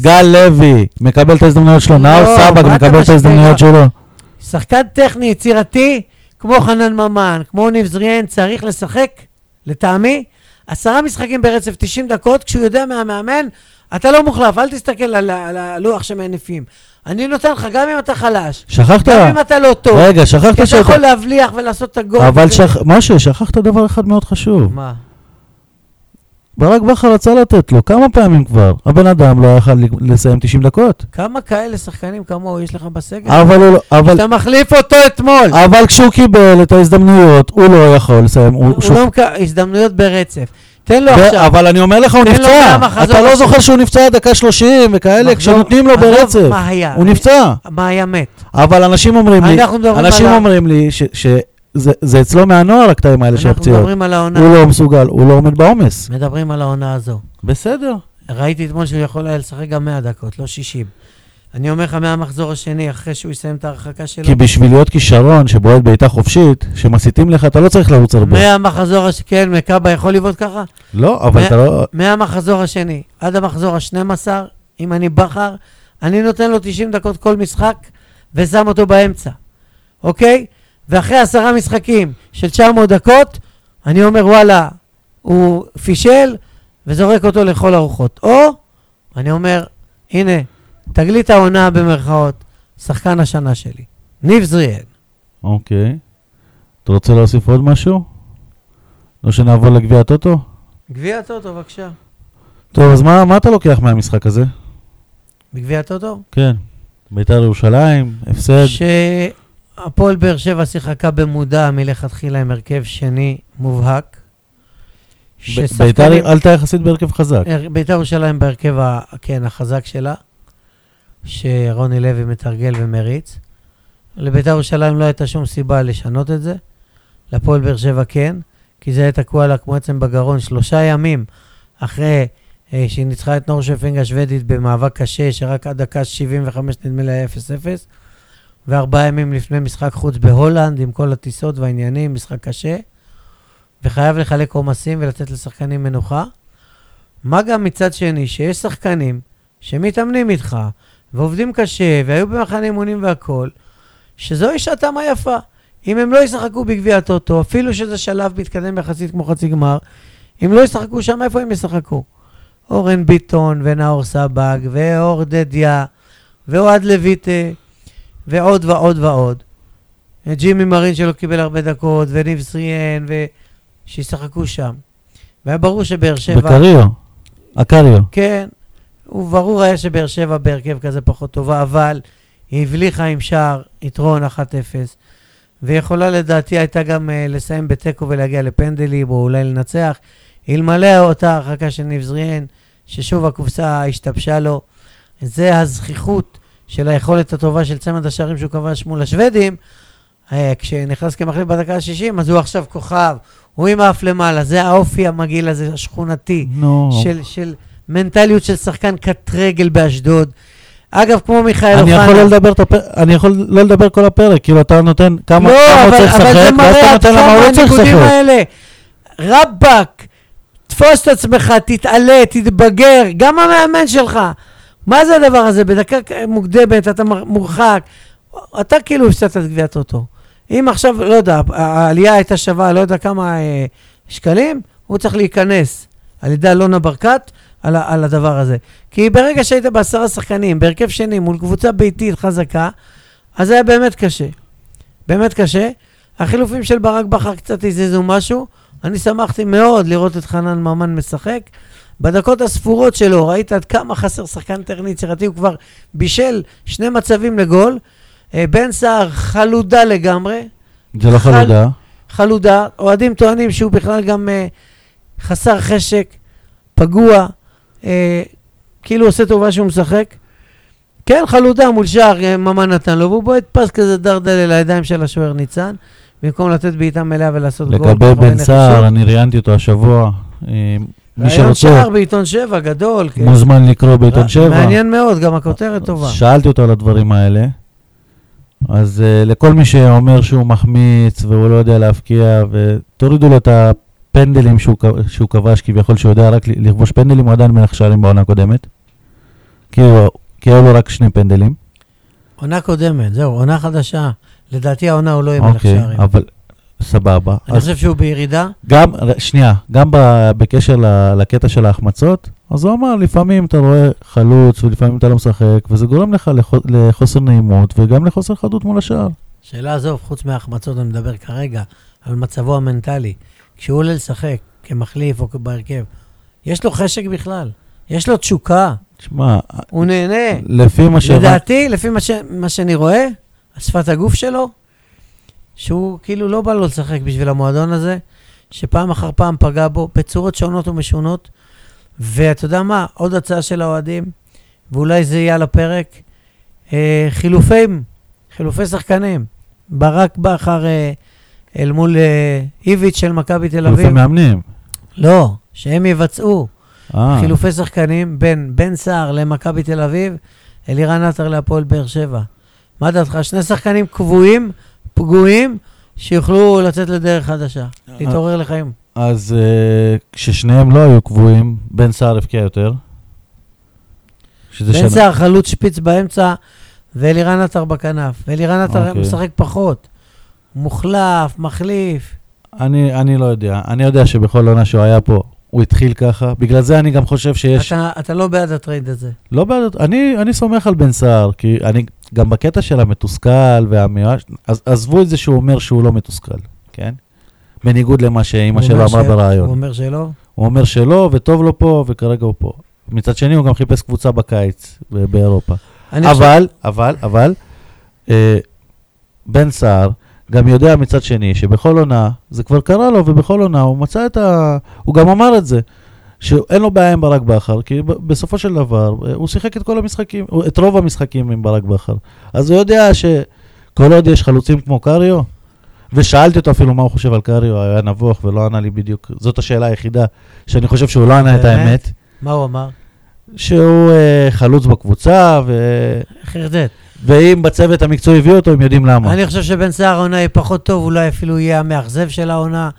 גל לוי מקבל את ההזדמנויות שלו, לא, נאור סבג מקבל את ההזדמנויות? שלו. שחקן טכני, יצירתי, כמו חנן ממן, כמו ניב זריאן, צריך לשחק, לטעמי, עשרה משחקים ברצף 90 דקות, כשהוא יודע מהמאמן, אתה לא מוחלף, אל תסתכל על, הלוח שמניפים. אני נותן לך, גם אם אתה חלש, שכחת? גם אם אתה לא טוב, רגע, כי שכחת אתה שאתה... יכול להבליח ולעשות את הגול. אבל וזה- שכ... משה, שכחת דבר אחד מאוד חשוב. מה? ברק בכר רצה לתת לו כמה פעמים כבר. הבן אדם לא יכל לסיים 90 דקות. כמה כאלה שחקנים כמוהו יש לך בסגל? אבל הוא לא... אבל... אתה מחליף אותו אתמול. אבל כשהוא קיבל את ההזדמנויות, הוא לא יכול לסיים. הוא- הוא שהוא- לא מק... הזדמנויות ברצף. תן לו ו- עכשיו. אבל אני אומר לך, הוא נפצע. אתה לא. זוכר שהוא נפצע דקה 30 וכאלה, כשנותנים לו ברצף. מה היה. הוא נפצע. מה היה מת? אבל אנשים אומרים לי, אנשים אומרים לי ש- שזה זה אצלו מהנוער הקטעים האלה של אנחנו הפציעות. מדברים על העונה. הוא לא מסוגל, הוא לא עומד בעומס. מדברים על העונה הזו. בסדר. ראיתי אתמול שהוא יכול היה לשחק גם 100 דקות, לא 60. אני אומר לך, מהמחזור השני, אחרי שהוא יסיים את ההרחקה שלו, כי בשביל להיות כישרון שבועט בעיטה חופשית, שמסיתים לך, אתה לא צריך לרוץ הרבה. מהמחזור השני, כן, מקאבה יכול לבעוט ככה? לא, אבל מה- אתה לא... מהמחזור השני עד המחזור ה-12, אם אני בכר, אני נותן לו 90 דקות כל משחק ושם אותו באמצע, אוקיי? ואחרי עשרה משחקים של 900 דקות, אני אומר, וואלה, הוא פישל וזורק אותו לכל הרוחות. או, אני אומר, הנה, תגלית העונה במרכאות, שחקן השנה שלי. ניב זריאן. אוקיי. אתה רוצה להוסיף עוד משהו? או שנעבור לגביע הטוטו? גביע הטוטו, בבקשה. טוב, אז מה, מה אתה לוקח מהמשחק הזה? בגביע הטוטו? כן. בית"ר ירושלים, הפסד. שהפועל באר שבע שיחקה במודע מלכתחילה עם הרכב שני מובהק. בית"ר עלתה יחסית בהרכב חזק. בית"ר ירושלים בהרכב, כן, החזק שלה, שרוני לוי מתרגל ומריץ. לבית"ר ירושלים לא הייתה שום סיבה לשנות את זה. לפועל באר שבע כן, כי זה היה תקוע לה כמו עצם בגרון שלושה ימים אחרי אה, שהיא ניצחה את נורשפינג השוודית במאבק קשה, שרק עד דקה 75 נדמה לי היה 0-0, וארבעה ימים לפני משחק חוץ בהולנד, עם כל הטיסות והעניינים, משחק קשה, וחייב לחלק עומסים ולתת לשחקנים מנוחה. מה גם מצד שני, שיש שחקנים שמתאמנים איתך, ועובדים קשה, והיו במחנה אימונים והכול, שזוהי שעתם היפה. אם הם לא ישחקו בגביע הטוטו, אפילו שזה שלב מתקדם יחסית כמו חצי גמר, אם לא ישחקו שם, איפה הם ישחקו? אורן ביטון, ונאור סבג, ואור דדיה, ואוהד לויטה, ועוד ועוד ועוד. ג'ימי מרין שלא קיבל הרבה דקות, וניב סריאן, ושישחקו שם. והיה ברור שבאר שבע... בקריו, הקריו. כן, וברור היה שבאר שבע בהרכב כזה פחות טובה, אבל היא הבליחה עם שער יתרון 1-0, ויכולה לדעתי הייתה גם uh, לסיים בתיקו ולהגיע לפנדלים, או אולי לנצח, אלמלא אותה הרחקה של ניב זריאן, ששוב הקופסה השתבשה לו. זה הזכיחות של היכולת הטובה של צמד השערים שהוא כבש מול השוודים. Uh, כשנכנס כמחליף בדקה ה-60, אז הוא עכשיו כוכב, הוא עם האף למעלה, זה האופי המגעיל הזה, השכונתי, נו. של, של מנטליות של שחקן קט רגל באשדוד. אגב, כמו מיכאל אני אוחנה. יכול לא לדבר אני יכול לא לדבר כל הפרק, כאילו אתה נותן כמה לא, כמה הוא אבל, צריך לשחק, ואז אתה נותן למה הוא לא צריך לשחק. האלה. רבאק, תפוס את עצמך, תתעלה, תתבגר, גם המאמן שלך. מה זה הדבר הזה? בדקה מוקדמת אתה מורחק. אתה כאילו הפסדת את גביע הטוטו. אם עכשיו, לא יודע, העלייה הייתה שווה, לא יודע כמה אה, שקלים, הוא צריך להיכנס על ידי אלונה ברקת על, על הדבר הזה. כי ברגע שהיית בעשרה שחקנים, בהרכב שני, מול קבוצה ביתית חזקה, אז זה היה באמת קשה. באמת קשה. החילופים של ברק בכר קצת הזיזו משהו. אני שמחתי מאוד לראות את חנן ממן משחק. בדקות הספורות שלו, ראית עד כמה חסר שחקן טכני יצירתי, הוא כבר בישל שני מצבים לגול. אה, בן סער חלודה לגמרי, זה לא חל- חלודה. חלודה. אוהדים טוענים שהוא בכלל גם אה, חסר חשק, פגוע, אה, כאילו עושה טובה שהוא משחק. כן, חלודה מול שער, אה, ממן נתן לו, והוא בועט פס כזה דרדל אל הידיים של השוער ניצן, במקום לתת בעיטה מלאה ולעשות גול. לגבי בן. סער, אני ראיינתי אותו השבוע. אה, מי שרוצה, שער בעיתון שבע, גדול. כן. מוזמן לקרוא בעיתון שבע. מעניין מאוד, גם הכותרת טובה. שאלתי אותו על הדברים האלה. אז uh, לכל מי שאומר שהוא מחמיץ והוא לא יודע להבקיע, ותורידו לו את הפנדלים שהוא, כבש, כביכול שהוא יודע רק לכבוש פנדלים, הוא עדיין מלך שערים בעונה הקודמת. כי, היו לו רק שני פנדלים. עונה קודמת, זהו, עונה חדשה. לדעתי העונה הוא לא יהיה מלך אוקיי, שערים. אבל סבבה. אני אז חושב שהוא בירידה. גם, שנייה, גם ב- בקשר ל- לקטע של ההחמצות, אז הוא אמר, לפעמים אתה רואה חלוץ ולפעמים אתה לא משחק, וזה גורם לך לחו- לחוסר נעימות וגם לחוסר חדות מול השער. שאלה עזוב, חוץ מההחמצות, אני מדבר כרגע על מצבו המנטלי. כשהוא עולה לשחק כמחליף או בהרכב, יש לו חשק בכלל, יש לו תשוקה, תשמע, הוא נהנה. לפי מה ש... לדעתי, לפי מה, ש... מה שאני רואה, שפת הגוף שלו, שהוא כאילו לא בא לו לשחק בשביל המועדון הזה, שפעם אחר פעם פגע בו בצורות שונות ומשונות. ואתה יודע מה, עוד הצעה של האוהדים, ואולי זה יהיה על הפרק, אה, חילופים, חילופי שחקנים. ברק בכר אה, אל מול אה, איביץ' של מכבי תל חילופי אביב. מאמנים. לא, שהם יבצעו אה, חילופי שחקנים בין בן סער למכבי תל אביב, אלירן עטר להפועל באר שבע. מה דעתך? שני שחקנים קבועים, פגועים, שיוכלו לצאת לדרך חדשה, להתעורר לחיים. אז אה, כששניהם לא היו קבועים, בן סער הבקיע יותר. בן סער חלוץ שפיץ באמצע, ואלירן עטר בכנף. ואלירן עטר אוקיי. משחק פחות. מוחלף, מחליף. אני, אני לא יודע. אני יודע שבכל עונה שהוא היה פה, הוא התחיל ככה. בגלל זה אני גם חושב שיש... אתה, אתה לא בעד הטרייד הזה. לא בעד... אני, אני סומך על בן סער, כי אני... גם בקטע של המתוסכל והמיואש... אז עזבו את זה שהוא אומר שהוא לא מתוסכל, כן? בניגוד למה שאימא שלו אמרה ש- בריאיון. הוא אומר שלא? הוא אומר שלא, וטוב לו פה, וכרגע הוא פה. מצד שני, הוא גם חיפש קבוצה בקיץ ב- באירופה. אני חושב- אבל, אבל, אבל, אה, בן סער גם יודע מצד שני שבכל עונה, זה כבר קרה לו, ובכל עונה הוא מצא את ה... הוא גם אמר את זה, שאין לו בעיה עם ברק בכר, כי בסופו של דבר, אה, הוא שיחק את כל המשחקים, את רוב המשחקים עם ברק בכר. אז הוא יודע שכל עוד יש חלוצים כמו קריו, ושאלתי אותו אפילו מה הוא חושב על קריו, היה נבוך ולא ענה לי בדיוק, זאת השאלה היחידה שאני חושב שהוא לא ענה את? האמת, מה הוא אמר? שהוא אה, חלוץ בקבוצה, ו... חרדט. ואם בצוות המקצועי הביאו אותו, הם יודעים למה. אני חושב שבן סער העונה יהיה פחות טוב, אולי אפילו יהיה המאכזב של העונה.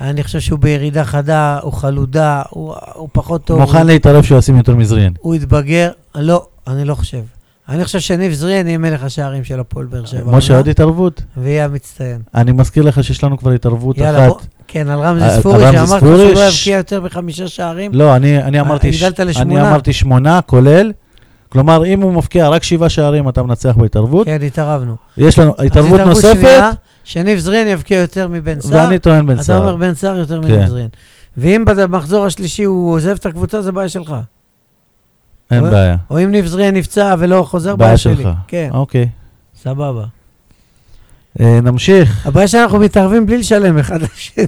אני חושב שהוא בירידה חדה, הוא חלודה, הוא, הוא פחות טוב. מוכן הוא, להתערב שהוא ישים יותר מזריאן. הוא התבגר. לא, אני לא חושב. אני חושב שניב זריאן יהיה מלך השערים של הפועל באר שבע. משה, עוד התערבות? ויהיה המצטיין. אני מזכיר לך שיש לנו כבר התערבות יאללה, בוא- אחת. כן, על רמזי על ספורי, שאמרת שהוא לא ש- יבקיע יותר מחמישה שערים. לא, אני אני אמרתי... ש- הגדלת אני. אמרתי שמונה, כולל. כלומר, אם הוא מפקיע רק שבעה שערים, אתה מנצח בהתערבות. כן, התערבנו. יש לנו התערבות נוספת, שניב זריאן יבקיע יותר מבן סער. ואני טוען בן אתה סער. אומר בן סער יותר כן. מניב זריאן. ואם במחזור השלישי הוא עוזב את הקבוצה, זה בעיה שלך. אין או- בעיה. או אם ניב זריאן נפצע ולא חוזר, בעיה בעיה שלי. שלך. כן, אוקיי. סבבה. אה, נמשיך. הבעיה שאנחנו מתערבים בלי לשלם אחד לשני.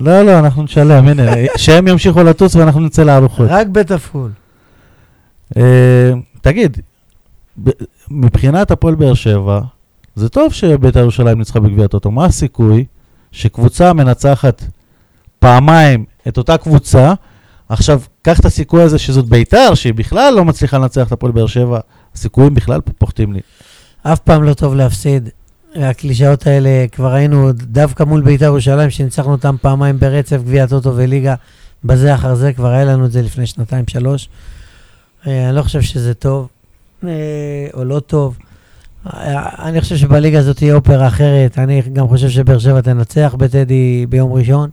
לא, לא, אנחנו נשלם, הנה, שהם ימשיכו לטוס ואנחנו נצא לארוחות. רק בתפעול. אה, תגיד, מבחינת הפועל באר שבע, זה טוב שבית"ר ירושלים ניצחה בגביע הטוטו. מה הסיכוי שקבוצה מנצחת פעמיים את אותה קבוצה, עכשיו, קח את הסיכוי הזה שזאת בית"ר, שהיא בכלל לא מצליחה לנצח את הפועל באר שבע, הסיכויים בכלל פוחתים לי. אף פעם לא טוב להפסיד. הקלישאות האלה, כבר ראינו דווקא מול בית"ר ירושלים, שניצחנו אותם פעמיים ברצף, גביע טוטו וליגה, בזה אחר זה, כבר היה לנו את זה לפני שנתיים-שלוש. אה, אני לא חושב שזה טוב, אה, או לא טוב. אה, אני חושב שבליגה הזאת תהיה אופרה אחרת. אני גם חושב שבאר שבע תנצח בטדי ביום ראשון.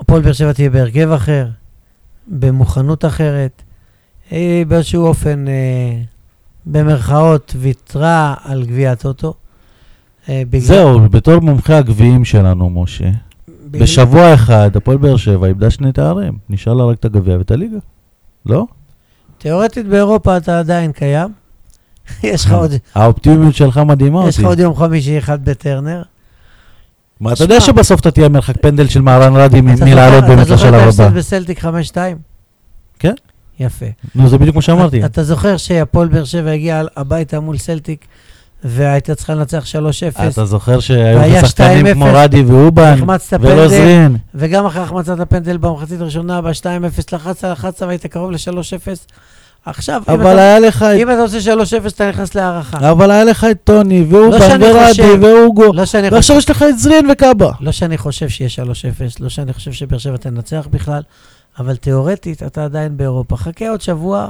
הפועל באר שבע תהיה בהרכב אחר, במוכנות אחרת. היא באיזשהו אופן, במרכאות, ויתרה על גביע הטוטו. זהו, בתור מומחה הגביעים שלנו, משה, בשבוע אחד הפועל באר שבע איבדה שני תארים. נשאר לה רק את הגביע ואת הליגה. לא? תיאורטית באירופה אתה עדיין קיים. יש לך עוד- האופטימיות שלך מדהימה יש לך אותי. עוד יום חמישי אחד בטרנר. מה, אתה יודע שבסוף אתה תהיה מרחק פנדל של מהרן רדי מלעלות באמת אתה זוכר לשלב את הבא. בסלטיק 5-2? כן. יפה. נו, זה בדיוק מה שאמרתי. אתה זוכר שהפועל באר שבע הגיע הביתה מול סלטיק, והייתה צריכה לנצח 3-0, אתה זוכר שהיו לך שחקנים 2-0, כמו רדי ואובן ולא זרין. וגם אחרי החמצת הפנדל במחצית הראשונה, ב-2-0 לחצת, לחצת והיית קרוב ל-3-0. עכשיו, אם אבל אתה- היה לך את- אם אתה עושה 3-0, אתה נכנס להערכה. אבל היה לך את טוני ואובן שאני ורדי ואוגו. לא. ועכשיו יש לך את זרין וקאבה. לא שאני חושב שיהיה 3-0, לא שאני חושב שבאר שבע תנצח בכלל, אבל תיאורטית אתה עדיין באירופה. חכה עוד שבוע,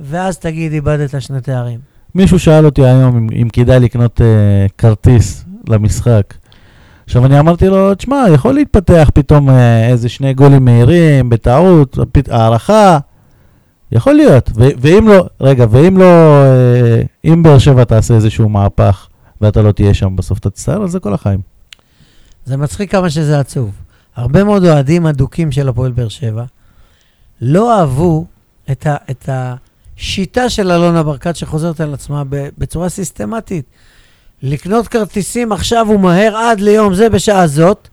ואז תגיד, איבדת שני תארים. מישהו שאל אותי היום אם, אם כדאי לקנות אה, כרטיס למשחק. עכשיו אני אמרתי לו, תשמע, יכול להתפתח פתאום אה, איזה שני גולים מהירים, בטעות, פת- הערכה, יכול להיות. ו- ואם לא, רגע, ואם לא, אה, אם באר שבע תעשה איזשהו מהפך ואתה לא תהיה שם בסוף, אתה תצטער על זה כל החיים. זה מצחיק כמה שזה עצוב. הרבה מאוד אוהדים אדוקים של הפועל באר שבע לא אהבו את, ה, את השיטה של אלונה ברקת שחוזרת על עצמה בצורה סיסטמטית. לקנות כרטיסים עכשיו ומהר עד ליום זה בשעה זאת,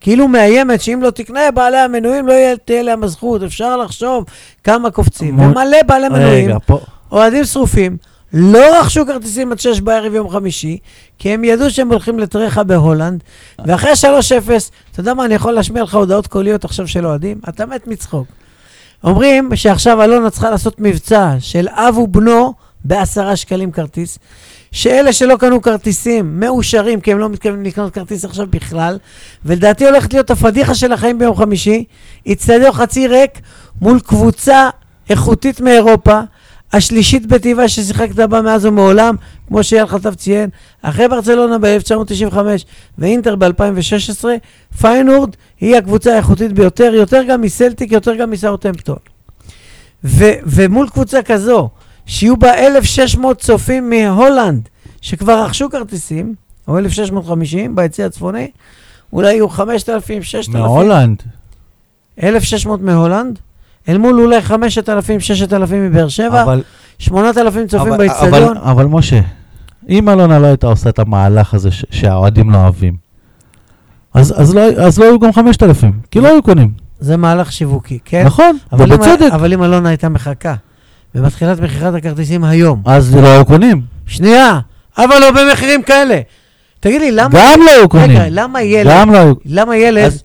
כאילו מאיימת שאם לא תקנה, בעלי המנויים לא יהיה- תהיה להם הזכות. אפשר לחשוב כמה קופצים. מו- ומלא בעלי מנויים, פה, אוהדים שרופים, לא רכשו כרטיסים עד שש בערב יום חמישי, כי הם ידעו שהם הולכים לטרחה בהולנד, ואחרי 3-0, אתה יודע מה, אני יכול להשמיע לך הודעות קוליות עכשיו של אוהדים? אתה מת מצחוק. אומרים שעכשיו אלונה צריכה לעשות מבצע של אב ובנו בעשרה שקלים כרטיס, שאלה שלא קנו כרטיסים מאושרים, כי הם לא מתכוונים לקנות כרטיס עכשיו בכלל, ולדעתי הולכת להיות הפדיחה של החיים ביום חמישי, יצטדיון חצי ריק מול קבוצה איכותית מאירופה, השלישית בטבעה ששיחקת בה מאז ומעולם, כמו שאייל חטב ציין, אחרי ברצלונה ב-1995 ואינטר ב-2016, פיינורד היא הקבוצה האיכותית ביותר, יותר גם מסלטיק, יותר גם מסאוטהמפטון. ו- ומול קבוצה כזו, שיהיו בה 1,600 צופים מהולנד, שכבר רכשו כרטיסים, או 1,650 ביציא הצפוני, אולי יהיו 5,000, 6,000. מהולנד. 1,600 מהולנד, אל מול אולי 5,000, 6,000 מבאר שבע, אבל 8,000 צופים באצטדיון. אבל, אבל משה, אם אלונה לא הייתה עושה את המהלך הזה ש- שהאוהדים לא אוהבים, אז, אז, לא, אז לא היו גם 5,000, כי לא היו קונים. זה מהלך שיווקי, כן? נכון, אבל אם- ובצדק. אבל אם אלונה הייתה מחכה, ומתחילה את מכירת הכרטיסים היום, אז לא היו קונים. שנייה, אבל לא במחירים כאלה. תגיד לי, למה... גם לא היו קונים. רגע, למה ילד, גם לא היו... למה ילד אז-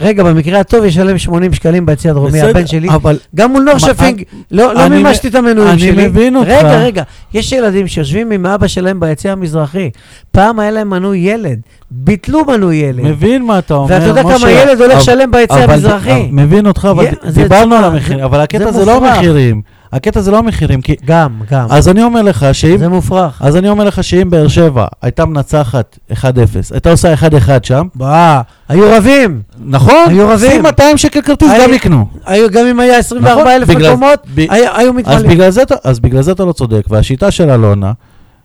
רגע, במקרה הטוב ישלם 80 שקלים ביציע הדרומי, הבן שלי. אבל גם מול נורשפינג, לא לא אני מימשתי את המנויים אני שלי. מבין אותך. רגע, רגע, יש ילדים שיושבים עם אבא שלהם ביציע המזרחי. פעם היה להם מנוי ילד, ביטלו מנוי ילד. מבין מה אתה אומר, ואתה יודע כמה ילד הולך אבל- לשלם ביציע המזרחי. מבין אותך, אבל זה- דיברנו על המחירים, אבל הקטע זה זה לא. המחירים. הקטע זה לא המחירים, כי... גם, גם. אז אני אומר לך שאם... זה מופרך. אז אני אומר לך שאם באר שבע הייתה מנצחת 1-0, הייתה עושה 1-1 שם, בוא, היו רבים. נכון? היו רבים. שים 200 שקל כרטיס, גם יקנו. היו, גם אם היה 24 אלף נכון, בגלל- מקומות, ב- היו אז מתמלאים. אז בגלל זה אתה לא צודק, והשיטה של אלונה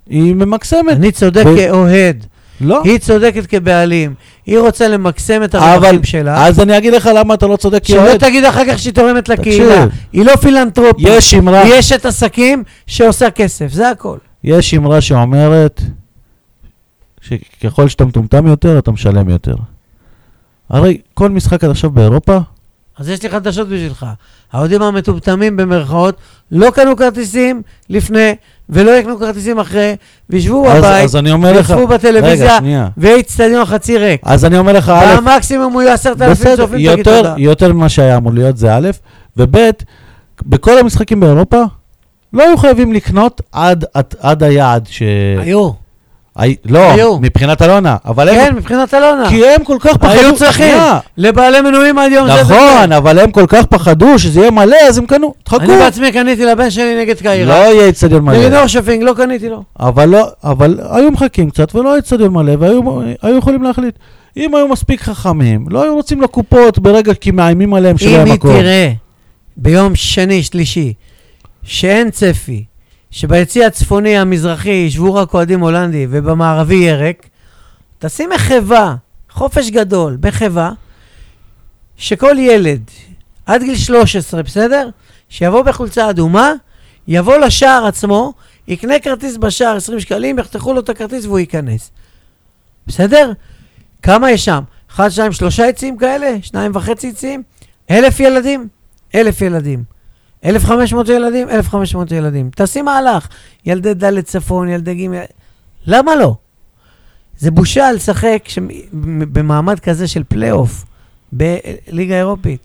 היא ממקסמת. אני צודק ו- כאוהד. לא. היא צודקת כבעלים. היא רוצה למקסם את הרווחים שלה. אז אני אגיד לך למה אתה לא צודק שלא כאוהד. תגיד אחר כך שהיא תורמת. לקהילה. היא לא פילנטרופית. יש אמרה, היא אשת עסקים שעושה כסף, זה הכל. יש אמרה שאומרת שככל שאתה מטומטם יותר, אתה משלם יותר. הרי כל משחק עד עכשיו באירופה, אז יש לי חדשות בשבילך. האוהדים המטומטמים במרכאות לא קנו כרטיסים לפני ולא יקנו כרטיסים אחרי, וישבו אז, בבית, אז אני אומר לך, בטלוויזיה, שנייה. ויהיה איצטדיון חצי ריק. אז אני אומר לך, א', והמקסימום הוא יהיה עשרת אלפים צופים, תגיד יותר, תודה. יותר ממה שהיה אמור להיות זה א', וב', בכל המשחקים באירופה, לא היו חייבים לקנות עד, עד, עד היעד ש... היו, הי... לא, היו. מבחינת אלונה, אבל הם... כן, מבחינת אלונה. כי הם כל כך פחדו... היו צריכים. לבעלי מנויים עד יום זה נכון, אבל הם כל כך פחדו שזה יהיה מלא, אז הם קנו. תחכו. אני בעצמי קניתי לבן שלי נגד לא קיירה. יהיה אצטדיון נגד מלא. אורשפינג, לא קניתי לו. אבל לא, אבל היו מחכים קצת ולא היה אצטדיון מלא, והיו היו יכולים להחליט. אם היו מספיק חכמים, לא היו רוצים לקופות ברגע כי מאיימים עליהם שלא אם יהיה היא מקום. תראה ביום שני, שלישי, שאין צפי, שביציא הצפוני המזרחי ישבו רק אוהדים הולנדי ובמערבי ריק, תשים מחווה, חופש גדול, מחווה, שכל ילד עד גיל 13, בסדר? שיבוא בחולצה אדומה, יבוא לשער עצמו, יקנה כרטיס בשער 20 שקלים, יחתכו לו את הכרטיס והוא ייכנס. בסדר? כמה יש שם? אחד, שניים, שלושה יציאים כאלה? שניים וחצי יציאים? אלף ילדים? אלף ילדים. אלף חמש מאות ילדים? אלף חמש מאות ילדים. תעשי מהלך. ילדי ד' צפון, ילדי ג', למה לא? זה בושה לשחק ש... במעמד כזה של פלייאוף בליגה האירופית,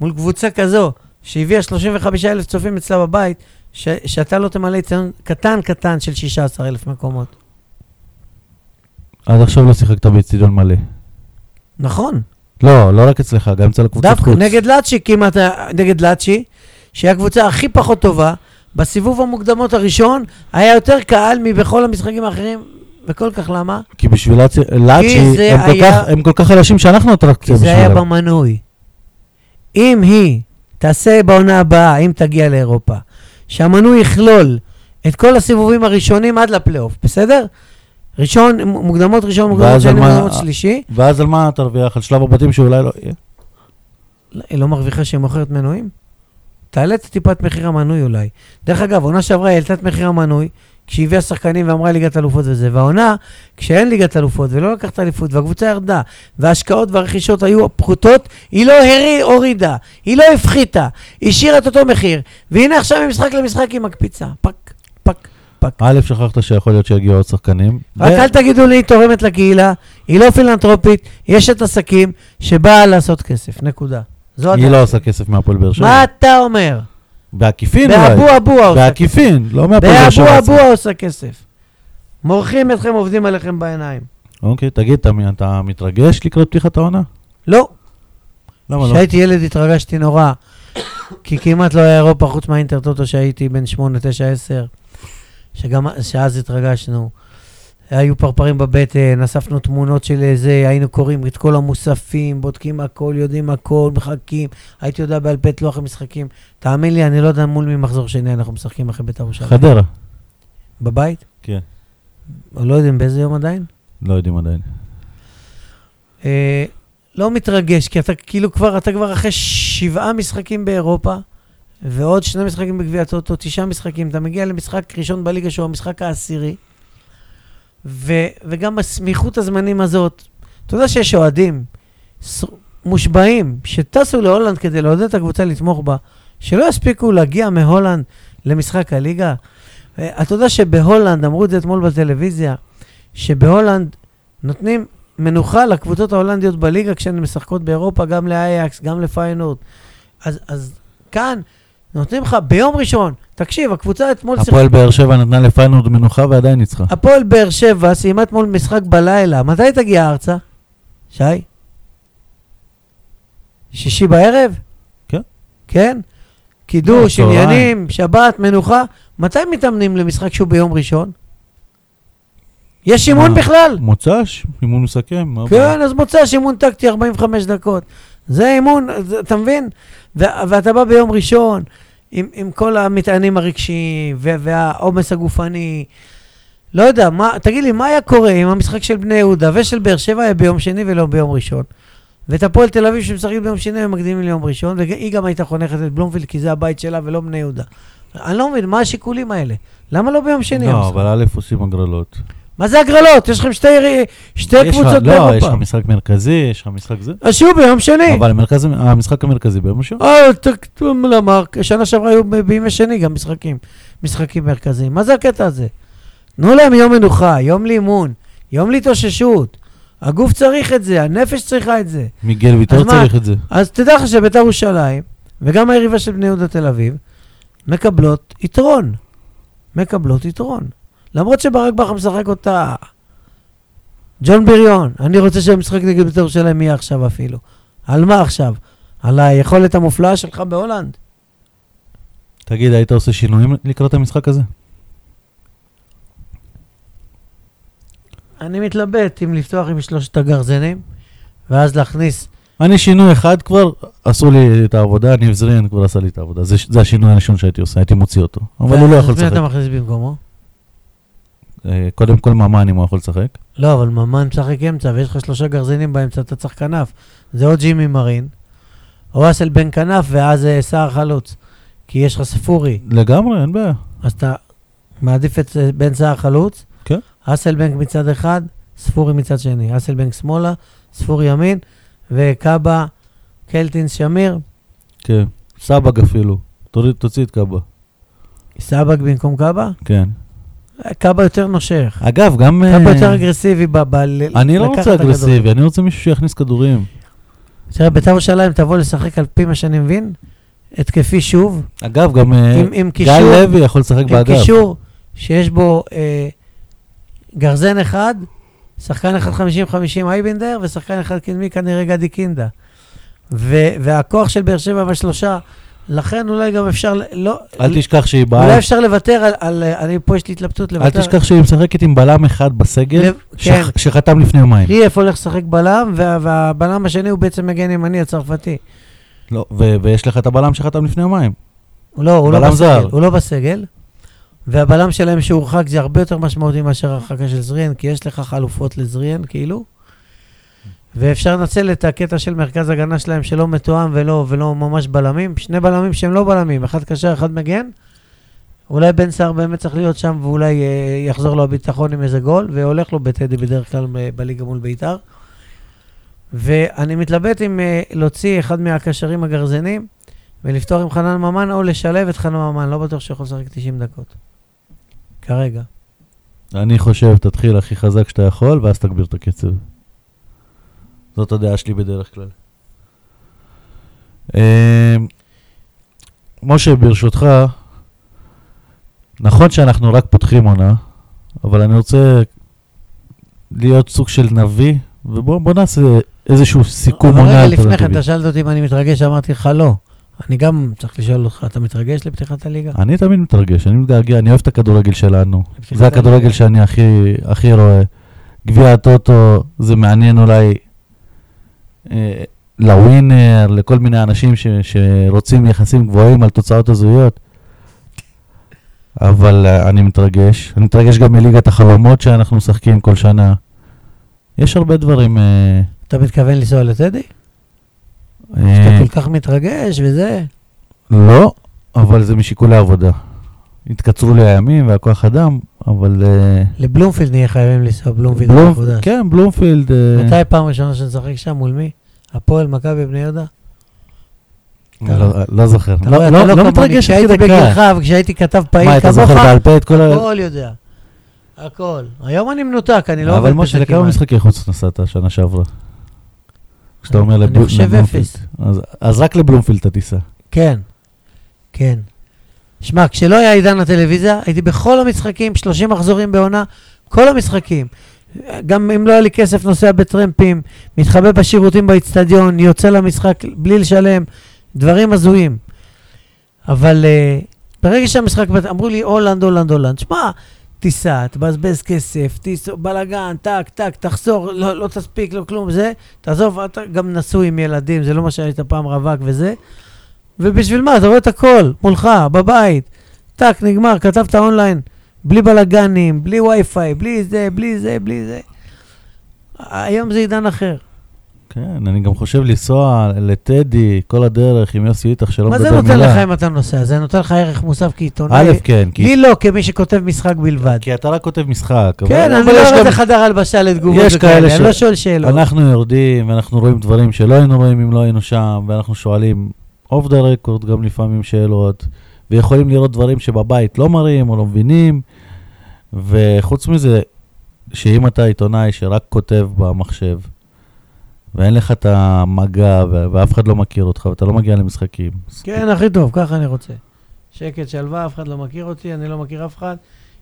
מול קבוצה כזו, שהביאה 35 אלף צופים אצלה בבית, ש... שאתה לא תמלא אצטדיון קטן קטן של 16 אלף מקומות. עד עכשיו לא שיחקת באצטדיון מלא. נכון. לא, לא רק אצלך, גם אצל הקבוצת דווקא חוץ. נגד לאצ'י, כמעט, נגד לאצ'י, שהיא הקבוצה הכי פחות טובה, בסיבוב המוקדמות הראשון היה יותר קהל מבכל המשחקים האחרים, וכל כך למה? כי בשביל לאצ'י, הם היה- הם כל כך חלשים שאנחנו אטרקציה כי זה היה בשבילם. במנוי. אם היא תעשה בעונה הבאה, אם תגיע לאירופה, שהמנוי יכלול את כל הסיבובים הראשונים עד לפלייאוף, בסדר? ראשון, מוקדמות ראשון, מוקדמות שני, מוקדמות שלישי. ואז על מה תרוויח? על שלב הבתים שאולי לא יהיה? היא לא מרוויחה שהיא מוכרת מנויים? תעלה את טיפת מחיר המנוי אולי. דרך אגב, עונה שעברה היא העלתה את מחיר המנוי, כשהיא הביאה שחקנים ואמרה ליגת אלופות וזה, והעונה, כשאין ליגת אלופות ולא לקחת אליפות והקבוצה ירדה, וההשקעות והרכישות היו פחותות, היא לא הרי, הורידה, היא לא הפחיתה, היא השאירה את אותו מחיר, והנה עכשיו ממשחק למשחק היא מקפיצה. פק, פק, פק. א', שכחת שיכול להיות שיגיעו עוד שחקנים. רק ו- אל תגידו לי, היא תורמת לקהילה, היא לא פילנטרופית, יש את עסקים שבאה לעשות כסף, נקודה. זו היא הדעה לא שלי. עושה כסף מהפועל באר שבע. מה אתה אומר? בעקיפין באבו אולי. אבוה עושה כסף. בעקיפין, לא מהפועל באר שבע. באבו. אבוה עושה כסף. מורחים אתכם, עובדים עליכם בעיניים. אוקיי, תגיד, אתה- אתה מתרגש לקראת פתיחת העונה? לא, למה לא? כשהייתי ילד התרגשתי נורא, כי כמעט לא היה אירופה חוץ מהאינטרטוטו שהייתי בן 8, 9, 10, שגם שאז התרגשנו. היו פרפרים בבטן, אספנו תמונות של זה, היינו קוראים את כל המוספים, בודקים הכל, יודעים הכל, מחכים. הייתי יודע בעל פה את לוח המשחקים. תאמין לי, אני לא יודע מול מי מחזור שני אנחנו משחקים אחרי בית"ר ירושלים. חדרה. בבית? כן. לא יודעים באיזה יום עדיין? לא יודעים עדיין. אה, לא מתרגש, כי אתה כאילו כבר, אתה כבר אחרי שבעה משחקים באירופה, ועוד שני משחקים בגביע הטוטו, תשעה משחקים, אתה מגיע למשחק ראשון בליגה שהוא המשחק העשירי, ו, וגם בסמיכות הזמנים הזאת, אתה יודע שיש אוהדים מושבעים שטסו להולנד כדי לעודד את הקבוצה לתמוך בה, שלא יספיקו להגיע מהולנד למשחק הליגה. אה, אתה יודע שבהולנד, אמרו את זה אתמול בטלוויזיה, שבהולנד נותנים מנוחה לקבוצות ההולנדיות בליגה כשהן משחקות באירופה, גם לאייקס, גם לפיינורד. אז, אז כאן נותנים לך ביום ראשון, תקשיב, הקבוצה אתמול. הפועל באר שבע נתנה לפיינורד מנוחה ועדיין ניצחה. הפועל באר שבע סיימה אתמול משחק בלילה. מתי תגיע ארצה? שי? שישי בערב? כן. כן? קידוש, לא. עניינים, שבת, מנוחה. מתי מתאמנים למשחק שהוא ביום ראשון? יש אימון מה? בכלל? מוצ"ש, אימון מסכם. כן, אז מוצ"ש אימון טקטי 45 דקות. זה אימון, זה- אתה מבין? ו- ואתה בא ביום ראשון עם, עם כל המטענים הרגשיים והעומס הגופני. לא יודע, מה, תגיד לי, מה היה קורה אם המשחק של בני יהודה ושל באר שבע היה ביום שני ולא ביום ראשון? ואת הפועל תל אביב שמשחקים ביום שני הם מקדימים ליום ראשון, והיא גם הייתה חונכת את בלומפילד כי זה הבית שלה ולא בני יהודה. אני לא מבין, מה השיקולים האלה? למה לא ביום שני? לא? אבל א' עושים הגרלות. מה זה הגרלות? יש לכם שתי, שתי יש קבוצות לא, יש באירופה. לך משחק מרכזי, יש לך משחק זה. אז שהוא ביום שני. אבל המרכז- המשחק המרכזי ביום ראשון. אה, ת- ת- למה? שנה שעברה היו בימי שני גם משחקים, משחקים מרכזיים. מה זה הקטע הזה? תנו להם יום מנוחה, יום לאימון, יום להתאוששות. הגוף צריך את זה, הנפש צריכה את זה. מיגל ויטור מה? צריך את זה. אז תדע לך שבית"ר ירושלים, וגם היריבה של בני יהודה תל אביב, מקבלות יתרון. מקבלות יתרון. למרות שברק בכר משחק אותה. ג'ון בריון, אני רוצה שהמשחק נגד בית"ר ירושלים יהיה עכשיו אפילו. על מה עכשיו? על היכולת המופלאה שלך בהולנד. תגיד, היית עושה שינויים לקראת המשחק הזה? אני מתלבט אם לפתוח עם שלושת הגרזנים, ואז להכניס... אני שינוי אחד כבר, עשו לי את העבודה, ניב זרין כבר עשה לי את העבודה. זה, זה השינוי הראשון שהייתי עושה, הייתי מוציא אותו. אבל הוא לא יכול אז מי לשחק. אתה מכניס במקומו? קודם כל ממן אם הוא יכול לשחק. לא, אבל ממן משחק אמצע, ויש לך שלושה גרזינים באמצע, אתה צריך כנף. זה או ג'ימי מרין, או אסל בן כנף, ואז אה, סער חלוץ. כי יש לך ספורי, לגמרי, אין בעיה. אז אתה מעדיף את אה, בן סער חלוץ. כן. אסלבנק מצד אחד, ספורי מצד שני. אסלבנק שמאלה, ספורי ימין, וקאבה, קלטינס שמיר, כן. סבג אפילו. תוריד, תוציא את קאבה. סבג במקום קאבה. כן. אה, קאבה יותר נושך. אגב, גם... קאבה אה, יותר אגרסיבי ב... ב- אני לא רוצה. אגרסיבי, אני רוצה מישהו שיכניס כדורים. תראה, בית"ר ירושלים תבוא לשחק על פי מה שאני מבין, התקפי שוב, אגב, גם אה, עם- עם גל קישור- לוי יכול לשחק עם באגף. קישור שיש בו אה, גרזן אחד, שחקן אחד 50-50 אייבנדר, ושחקן אחד קדמי כנראה גדי קינדה. ו- והכוח של באר שבע בשלושה, לכן אולי גם אפשר, לא, אל תשכח שהיא אולי באה... אפשר לוותר על, על, אני פה יש לי התלבטות אל לוותר. תשכח שהיא משחקת עם בלם אחד בסגל, לב- כן. שח- שחתם לפני יומיים. קריאף הולך לשחק בלם, וה- והבלם השני הוא בעצם מגן ימני הצרפתי. לא, ו- ויש לך את הבלם שחתם לפני יומיים. לא, הוא לא בסגל. הוא לא בסגל. והבלם שלהם שהורחק זה הרבה יותר משמעותי מאשר ההרחקה של זריאן, כי יש לך חלופות לזריאן, כאילו. ואפשר לנצל את הקטע של מרכז הגנה שלהם שלא מתואם ולא, ולא ממש בלמים. שני בלמים שהם לא בלמים, אחד קשר, אחד מגן. אולי בן סער באמת צריך להיות שם ואולי אה, יחזור לו הביטחון עם איזה גול, והולך לו בטדי בדרך כלל ב- בליגה מול בית"ר. ואני מתלבט אם אה, להוציא אחד מהקשרים הגרזנים ולפתוח עם חנן ממן או לשלב את חנן ממן, לא בטוח שיכול לשחק 90 דקות. כרגע. אני חושב, תתחיל הכי חזק שאתה יכול, ואז תגביר את הקצב. זאת הדעה שלי בדרך כלל. אה, משה, ברשותך, נכון שאנחנו רק פותחים עונה, אבל אני רוצה להיות סוג של נביא, ובואו בוא נעשה איזשהו סיכום עונה רגע לפני כן, אלטרנטיבי. אתה שאלת אותי אם אני מתרגש, אמרתי לך לא. אני גם צריך לשאול אותך, אתה מתרגש לפתיחת הליגה? אני תמיד מתרגש, אני מתגעגע, אני אוהב את הכדורגל שלנו. זה הכדורגל. שאני הכי, הכי רואה. גביע הטוטו, זה מעניין אולי לווינר, לכל מיני אנשים ש, שרוצים יחסים גבוהים על תוצאות הזויות. אבל אה, אני מתרגש. אני מתרגש גם מליגת החלומות שאנחנו משחקים כל שנה. יש הרבה דברים... אה, אתה מתכוון לנסוע לטדי? אה, שאתה כל כך מתרגש וזה? לא, אבל זה משיקולי עבודה. התקצרו לי הימים והכוח אדם, אבל... אה, לבלומפילד נהיה חייבים לנסוע, בלומפילד בלום- מחודש. כן, בלומפילד. אה, מתי פעם ראשונה שנשחק שם? מול מי? הפועל, מכבי, בני יהודה? לא, לא זוכר. לא, רואה, לא, לא מתרגש עד כשהייתי כדי בגילך כך. וכשהייתי כתב פעיל מה, אתה זוכר כמוך, בעל פה את כל ה... הכל יודע. הכל. היום אני מנותק, אני לא אבל עובד משה, בזה לכמה כמעט. משחקי חוץ נסעת שנה שעברה? כשאתה אני- אומר אני לבלו- חושב לבלומפילד. אפס. אז- אז רק לבלומפילד אתה תיסע. כן, כן. שמע, כשלא היה עידן הטלוויזיה, הייתי בכל המשחקים, 30 מחזורים בעונה, כל המשחקים. גם אם לא היה לי כסף, נוסע בטרמפים, מתחבא בשירותים באיצטדיון, יוצא למשחק בלי לשלם, דברים הזויים. אבל uh, ברגע שהמשחק, אמרו לי הולנד, הולנד, הולנד, שמע, תיסע, תבזבז כסף, תיסע, בלאגן, טק, טק, תחזור, לא, לא תספיק, לא כלום, זה, תעזוב, אתה גם נשוי עם ילדים, זה לא מה שהיית פעם רווק וזה. ובשביל מה? אתה רואה את הכל, מולך, בבית. טאק, נגמר, כתבת אונליין, בלי בלאגנים, בלי וי-פיי, בלי זה, בלי זה, בלי זה. היום זה עידן אחר. כן, אני גם חושב לנסוע לטדי כל הדרך עם יוסי איתך שלא מה מדבר זה מילה. נותן לך אם אתה נוסע? זה נותן לך ערך מוסף כעיתונאי? א', כן, לי לא, כמי שכותב משחק בלבד. כי אתה רק כותב משחק. כן, אני לא רואה את חדר הלבשה לתגובות וכאלה, אני לא שואל שאלות. אנחנו יורדים ואנחנו רואים דברים שלא היינו רואים אם לא היינו שם, ואנחנו שואלים off the record גם לפעמים שאלות, ויכולים לראות דברים שבבית לא מראים או לא מבינים, וחוץ מזה, שאם אתה עיתונאי שרק כותב במחשב, ואין לך את המגע, ואף אחד לא מכיר אותך, ואתה לא מגיע למשחקים. כן, הכי טוב, ככה אני רוצה. שקט, שלווה, אף אחד לא מכיר אותי, אני לא מכיר אף אחד.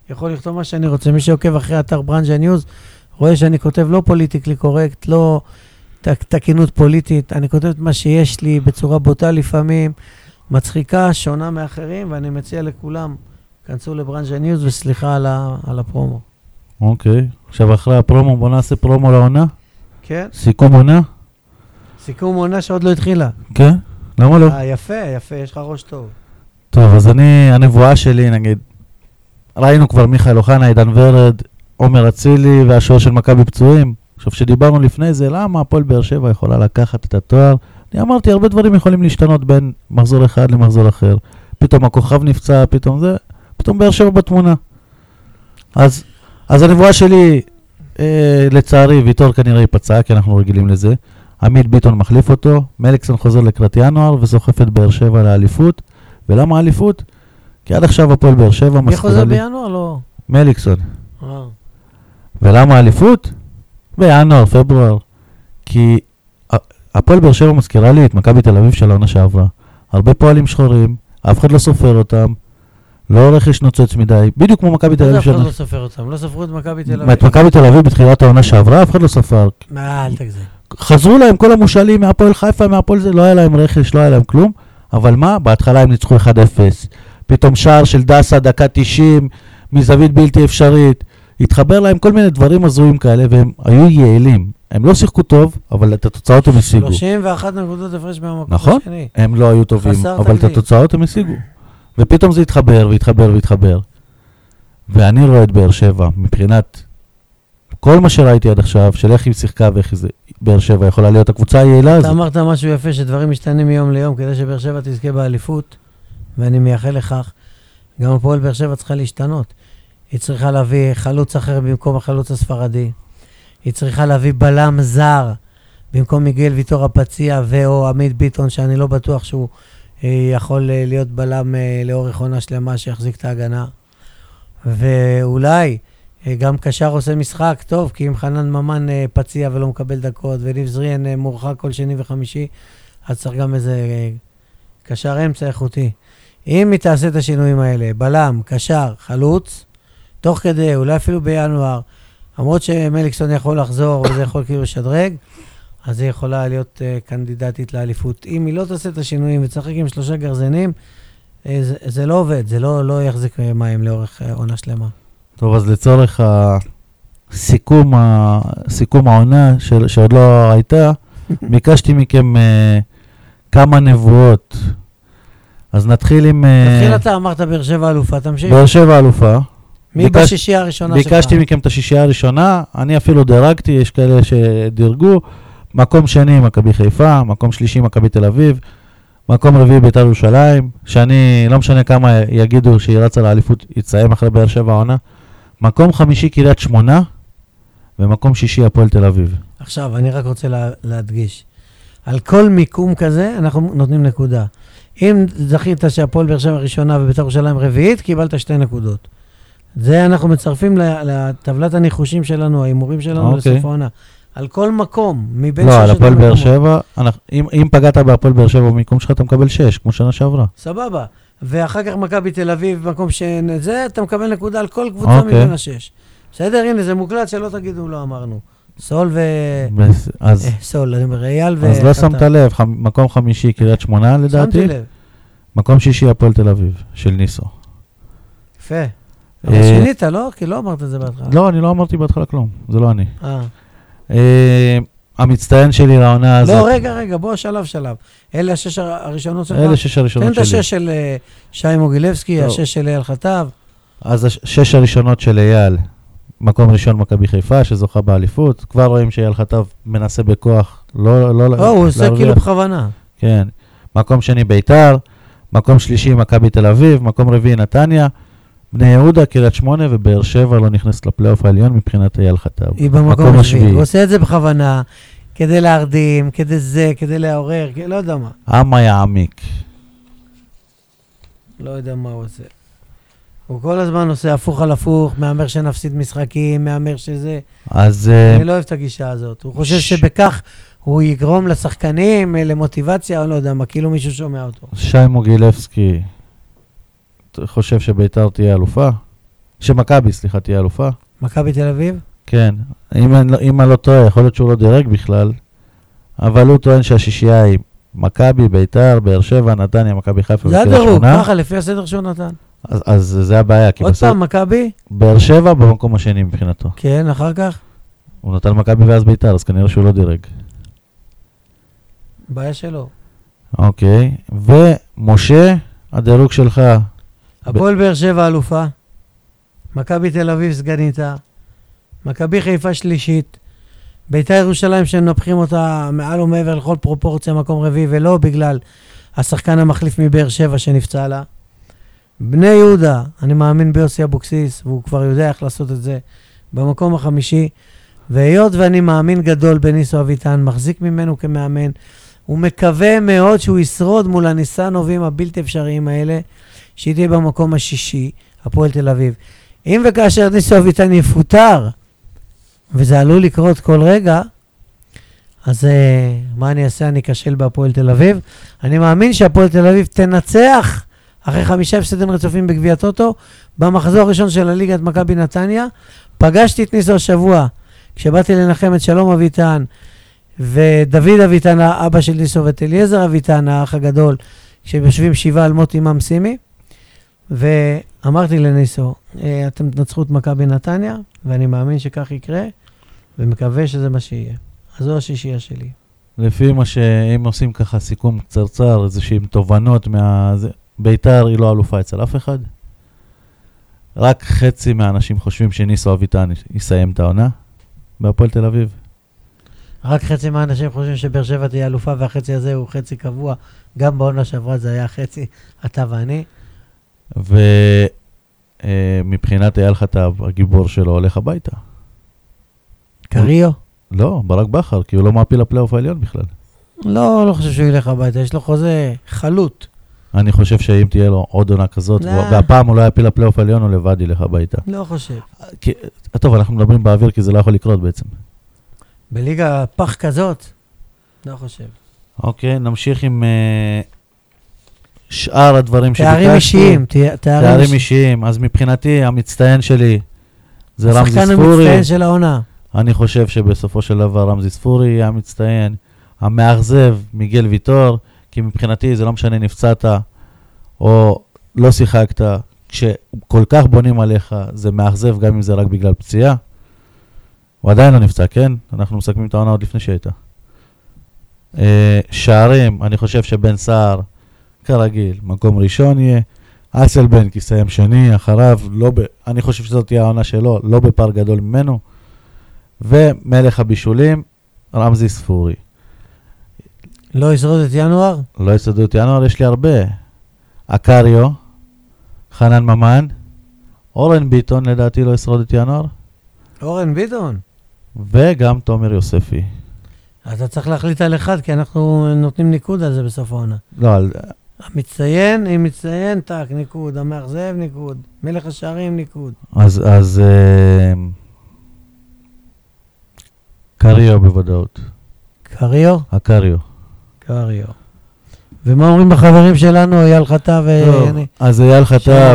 יכול לכתוב מה שאני רוצה. מי שעוקב אחרי אתר ברנז'ה ניוז, רואה שאני כותב לא politically correct, לא תקינות פוליטית. אני כותב את מה שיש לי בצורה בוטה לפעמים, מצחיקה, שונה מאחרים, ואני מציע לכולם, כנסו לברנז'ה news וסליחה על, ה- על הפרומו. אוקיי, עכשיו אחרי הפרומו, בוא נעשה פרומו לעונה? כן? סיכום עונה? סיכום עונה שעוד לא התחילה. כן? למה לא? אה, יפה, יפה, יש לך ראש טוב. טוב, אז אני, הנבואה שלי, נגיד, ראינו כבר מיכאל אוחנה, עידן ורד, עומר אצילי והשוער של מכבי פצועים. עכשיו, כשדיברנו לפני זה, למה הפועל באר שבע יכולה לקחת את התואר? אני אמרתי, הרבה דברים יכולים להשתנות בין מחזור אחד למחזור אחר. פתאום הכוכב נפצע, פתאום זה, פתאום באר שבע בתמונה. אז, אז הנבואה שלי, אה, לצערי, ויטור כנראה ייפצע, כי אנחנו רגילים לזה. עמית ביטון מחליף אותו, מליקסון חוזר לקראת ינואר וסוחף את באר שבע לאליפות. ולמה אליפות? כי עד עכשיו הפועל באר שבע מי מזכירה חוזר לי... בינואר? לא. מליקסון. אה. ולמה אליפות? בינואר, פברואר. כי הפועל באר שבע מזכירה לי את מכבי תל אביב של העונה שעברה. הרבה פועלים שחורים, אף אחד לא סופר אותם, לא רכש נוצץ מדי, בדיוק כמו מכבי תל אביב אף אחד של... לא סופר אותם? לא ספרו את מכבי תל את אביב? מכבי תל אביב בתחילת העונה שעברה, אף אחד לא ספר. מה, אל תגזים. חזרו להם כל המושאלים מהפועל חיפה, מהפועל זה, לא היה להם רכש, לא היה להם כלום. אבל מה? בהתחלה הם ניצחו 1-0. פתאום שער של דסה, דקה 90, מזווית בלתי אפשרית. התחבר להם כל מיני דברים הזויים כאלה, והם היו יעילים. הם לא שיחקו טוב, אבל את התוצאות הם השיגו. 31 נקודות הפרש מהמקום נכון. השני. הם לא היו טובים, אבל את תקדים. התוצאות הם השיגו. ופתאום זה התחבר והתחבר והתחבר. ואני רואה את באר שבע מבחינת כל מה שראיתי עד עכשיו, של איך היא שיחקה ואיך זה, באר שבע יכולה להיות הקבוצה היעילה אתה הזאת. אמרת משהו יפה, שדברים משתנים מיום ליום כדי שבאר שבע תזכה באליפות, ואני מייחל לכך. גם הפועל באר שבע צריכה להשתנות. היא צריכה להביא חלוץ אחר במקום החלוץ הספרדי. היא צריכה להביא בלם זר במקום מיגל ויטור הפציע ו/או עמית ביטון, שאני לא בטוח שהוא אה, יכול אה, להיות בלם אה, לאורך עונה שלמה שיחזיק את ההגנה. ואולי גם קשר עושה משחק טוב, כי אם חנן ממן פציע ולא מקבל דקות, וניב זריאן מורחק כל שני וחמישי, אז צריך גם איזה קשר אמצע איכותי. אם היא תעשה את השינויים האלה, בלם, קשר, חלוץ, תוך כדי, אולי אפילו בינואר, למרות שמליקסון יכול לחזור וזה יכול כאילו לשדרג, אז היא יכולה להיות uh, קנדידטית לאליפות. אם היא לא תעשה את השינויים ותשחק עם שלושה גרזנים, uh, זה, זה לא עובד, זה לא, לא יחזיק מים לאורך uh, עונה שלמה. טוב, אז לצורך הסיכום, ה... סיכום העונה של... שעוד לא הייתה, ביקשתי מכם uh, כמה נבואות. אז נתחיל עם... uh, תתחיל אתה, אמרת באר שבע אלופה, תמשיך. באר שבע אלופה. מי ביקש- בשישייה הראשונה שלך? ביקשתי מכם את השישייה הראשונה, אני אפילו דירגתי, יש כאלה שדירגו. מקום שני, מכבי חיפה, מקום שלישי, מכבי תל אביב, מקום רביעי, בית"ר ירושלים, שאני, לא משנה כמה יגידו שהיא רצה לאליפות, יתסיים אחרי באר שבע העונה. מקום חמישי, קריית שמונה, ומקום שישי, הפועל תל אביב. עכשיו, אני רק רוצה לה, להדגיש. על כל מיקום כזה, אנחנו נותנים נקודה. אם זכית שהפועל באר שבע ראשונה ובית"ר ירושלים רביעית, קיבלת שתי נקודות. זה אנחנו מצרפים לטבלת הניחושים שלנו, ההימורים שלנו אוקיי. לסוף העונה. על כל מקום, מבין לא, על הפועל באר. שבע, אנחנו- אם אם פגעת בהפועל באר שבע במיקום שלך, אתה מקבל 6, כמו שנה שעברה. סבבה. ואחר כך מכבי תל אביב, מקום שאין זה, אתה מקבל נקודה על כל קבוצה אוקיי. מבין השש. בסדר? הנה, זה מוקלט, שלא תגידו, לא אמרנו. סול ו... אז אה, סול, אני אומר, אייל ו... אז לא. שמת לב, חמ- מקום חמישי קריית שמונה לדעתי, שמתי לב. מקום שישי הפועל תל אביב, של ניסו. יפה. אבל אה, שינית, לא? כי לא אמרת את זה בהתחלה. לא, אני לא אמרתי בהתחלה כלום, זה לא אני. אה. אה, המצטיין שלי לעונה הזאת, לא, רגע, רגע, בוא שלב שלב. אלה השש הר- הראשונות שלך? אלה שש תן הראשונות את שלי. השש של שי מוגילבסקי, טוב. השש של אייל חטב. אז השש הראשונות של אייל, מקום ראשון מכבי חיפה, שזוכה באליפות. כבר רואים שאייל חטב מנסה בכוח, לא לא או, הוא עושה. כאילו בכוונה. כן. מקום שני ביתר, מקום שלישי מכבי תל אביב, מקום רביעי נתניה, בני יהודה, קריית שמונה ובאר שבע לא נכנסת לפלייאוף העליון מבחינת אייל חטב. היא במקום מקום השביעי. הוא עושה את זה בכוונה, כדי להרדים, כדי זה, כדי לעורר, לא יודע מה. אמה יעמיק. לא יודע מה הוא עושה. הוא כל הזמן עושה הפוך על הפוך, מהמר שנפסיד משחקים, מהמר שזה. אז אה, אני לא אוהב את הגישה הזאת. הוא חושב ש- שבכך הוא יגרום לשחקנים אה, למוטיבציה, או לא יודע מה, כאילו מישהו שומע אותו. שי מוגילבסקי חושב שביתר תהיה אלופה? שמכבי, סליחה, תהיה אלופה? מכבי תל אביב? כן. אם אני לא- אם אני לא טועה, יכול להיות שהוא לא דירג בכלל, אבל הוא טוען שהשישייה היא מכבי, ביתר, באר שבע, נתניה, מכבי חיפה זה וקריית הדירוג, שמונה. ככה, לפי הסדר שהוא נתן. אז, אז זה הבעיה, כי עוד בסוף פעם, מכבי? באר שבע במקום השני מבחינתו. כן, אחר כך? הוא נתן מכבי ואז ביתר, אז כנראה שהוא לא דירג. בעיה שלו. אוקיי. ומשה, הדירוג שלך, הפועל באר שבע אלופה, מכבי תל אביב סגניתה, מכבי חיפה שלישית, ביתר ירושלים שמנפחים אותה מעל ומעבר לכל פרופורציה מקום רביעי, ולא בגלל השחקן המחליף מבאר שבע שנפצע לה. בני יהודה, אני מאמין ביוסי אבוקסיס, והוא כבר יודע איך לעשות את זה, במקום החמישי. והיות ואני מאמין גדול בניסו אביטן, מחזיק ממנו כמאמן, הוא מקווה מאוד שהוא ישרוד מול הניסנובים הבלתי אפשריים האלה, שהיא תהיה במקום השישי, הפועל תל אביב. אם וכאשר ניסו אביטן יפוטר, וזה עלול לקרות כל רגע, אז uh, מה אני אעשה? אני אכשל בהפועל תל אביב. אני מאמין שהפועל תל אביב תנצח אחרי חמישה הפסדים רצופים בגביע טוטו, במחזור הראשון של הליגה את מכבי נתניה. פגשתי את ניסו השבוע, כשבאתי לנחם את שלום אביטן ודוד אביטן, האבא של ניסו, ואת אליעזר אביטן, האח הגדול, כשהם יושבים שבעה על מות אימם סימי. ואמרתי לניסו, "אה, אתם תנצחו את מכבי נתניה, ואני מאמין שכך יקרה, ומקווה שזה מה שיהיה. אז זו השישייה שלי. לפי מה שאם עושים ככה סיכום קצרצר, איזשהם תובנות מה... ביתר היא לא אלופה אצל אף אחד. רק חצי מהאנשים חושבים שניסו אביטן יסיים את העונה בהפועל תל אביב. רק חצי מהאנשים חושבים שבאר שבע תהיה אלופה, והחצי הזה הוא חצי קבוע. גם בעונה שעברה זה היה חצי, אתה ואני. ומבחינת אייל חטב, הגיבור שלו הולך הביתה. קריו? לא, ברק בכר, כי הוא לא מעפיל לפלייאוף העליון בכלל. לא, לא חושב שהוא ילך הביתה, יש לו חוזה חלוט. אני חושב שאם תהיה לו עוד עונה כזאת, לא. והפעם הוא לא יעפיל לפלייאוף העליון, הוא לבד ילך הביתה. לא חושב. כי, טוב, אנחנו מדברים באוויר כי זה לא יכול לקרות בעצם. בליגה פח כזאת? לא חושב. אוקיי, נמשיך עם אה, שאר הדברים שביקשתי. תארים אישיים, תארים תארים אישיים. אישיים. אז מבחינתי, המצטיין שלי זה רמזי השחקן ספורי. המצטיין של העונה. אני חושב שבסופו של דבר רמזי ספורי יהיה המצטיין. המאכזב, מיגל ויטור, כי מבחינתי זה לא משנה נפצעת או לא שיחקת, כשכל כך בונים עליך, זה מאכזב גם אם זה רק בגלל פציעה. הוא עדיין לא נפצע, כן? אנחנו מסכמים את העונה עוד לפני שהייתה. אה, שערים, אני חושב שבן סער, כרגיל, מקום ראשון יהיה. אסלבנק יסיים שני, אחריו, לא ב... אני חושב שזאת תהיה העונה שלו, לא בפער גדול ממנו. ומלך הבישולים, רמזי ספורי. לא ישרוד את ינואר? לא יסעדו את ינואר, יש לי הרבה. אקריו, חנן ממן, אורן ביטון לדעתי לא ישרוד את ינואר, אורן ביטון. וגם תומר יוספי. אתה צריך להחליט על אחד, כי אנחנו נותנים ניקוד על זה בסוף העונה. לא, על, המצטיין, אם מצטיין, טאק, ניקוד. המאכזב, ניקוד. מלך השערים, ניקוד. אז, אז אה, קריו בוודאות. קריו? הקריו. קריו. ומה אומרים החברים שלנו, אייל חטא טוב, ואני? אז אייל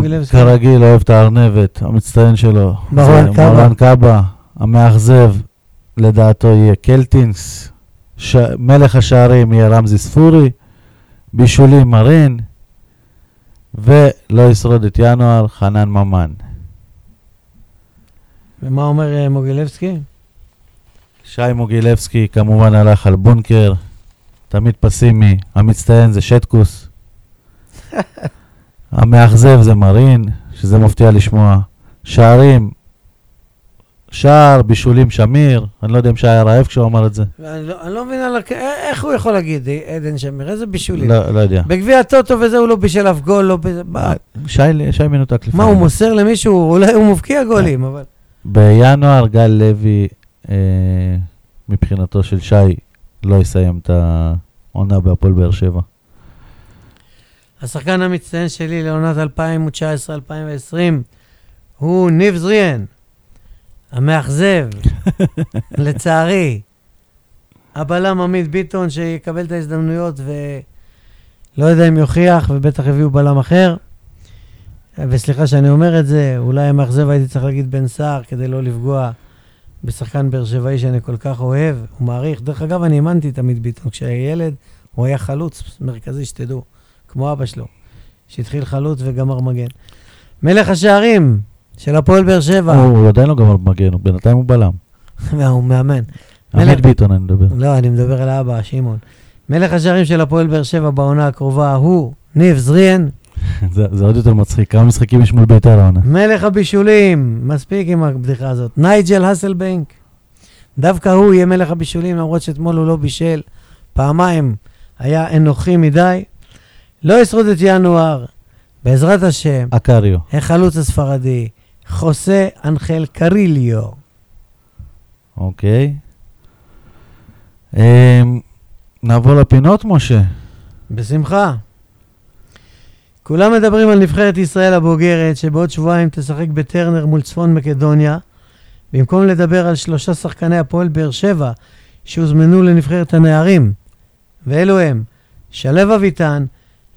גילבסקי. כרגיל, אוהב את הארנבת, המצטיין שלו. מרואן קאבה. מרואן קאבה. המאכזב, לדעתו, יהיה קלטינס. ש... מלך השערים יהיה רמזי ספורי. בישולים מרין. ולא ישרוד את ינואר, חנן ממן. ומה אומר אה, מוגילבסקי? שי מוגילבסקי כמובן הלך על בונקר, תמיד פסימי, המצטיין זה שטקוס, המאכזב זה מרין, שזה מפתיע לשמוע, שערים, שער, בישולים שמיר, אני לא יודע אם שי היה רעב כשהוא אמר את זה, אני לא, אני לא מבין על אה, איך הוא יכול להגיד, אה, עדן שמיר, איזה בישולים. לא, לא יודע. בגביע הטוטו וזה הוא לא בישל אף גול, לא... בזה- מה- שי, שי מנותק לפעמים. מה, הוא מוסר למישהו? אולי הוא מבקיע גולים, אבל... בינואר גל לוי, אה, מבחינתו של שי, לא יסיים את העונה בהפועל באר שבע. השחקן המצטיין שלי לעונת 2019-2020 הוא ניב זריאן, המאכזב, לצערי. הבלם עמית ביטון שיקבל את ההזדמנויות ולא יודע אם יוכיח, ובטח יביאו בלם אחר. וסליחה שאני אומר את זה, אולי המאכזב הייתי צריך להגיד בן סער כדי לא לפגוע בשחקן באר שבעי שאני כל כך אוהב ומעריך. דרך אגב, אני האמנתי את עמית ביטון. כשהיה ילד, הוא היה חלוץ מרכזי, שתדעו. כמו אבא שלו, שהתחיל חלוץ וגמר מגן. מלך השערים של הפועל באר שבע, הוא עדיין לא גמר במגן, בינתיים הוא בלם. הוא מאמן. עמית ביטון אני מדבר. לא, אני מדבר על האבא, שמעון. מלך השערים של הפועל באר שבע בעונה הקרובה הוא ניב זריאן. זה עוד יותר מצחיק, כמה משחקים יש מול ביתר העונה. מלך הבישולים, מספיק עם הבדיחה הזאת. נייג'ל הסלבנק. דווקא הוא יהיה מלך הבישולים, למרות שאתמול הוא לא בישל. פעמיים היה אנוכי מדי. לא ישרוד את ינואר, בעזרת השם. אקריו. החלוץ הספרדי, חוסה אנחל קריליו. אוקיי. אמ, נעבור לפינות, משה. בשמחה. כולם מדברים על נבחרת ישראל הבוגרת, שבעוד שבועיים תשחק בטרנר מול צפון מקדוניה. במקום לדבר על שלושה שחקני הפועל באר שבע שהוזמנו לנבחרת הנערים. ואלו הם שלו אביטן,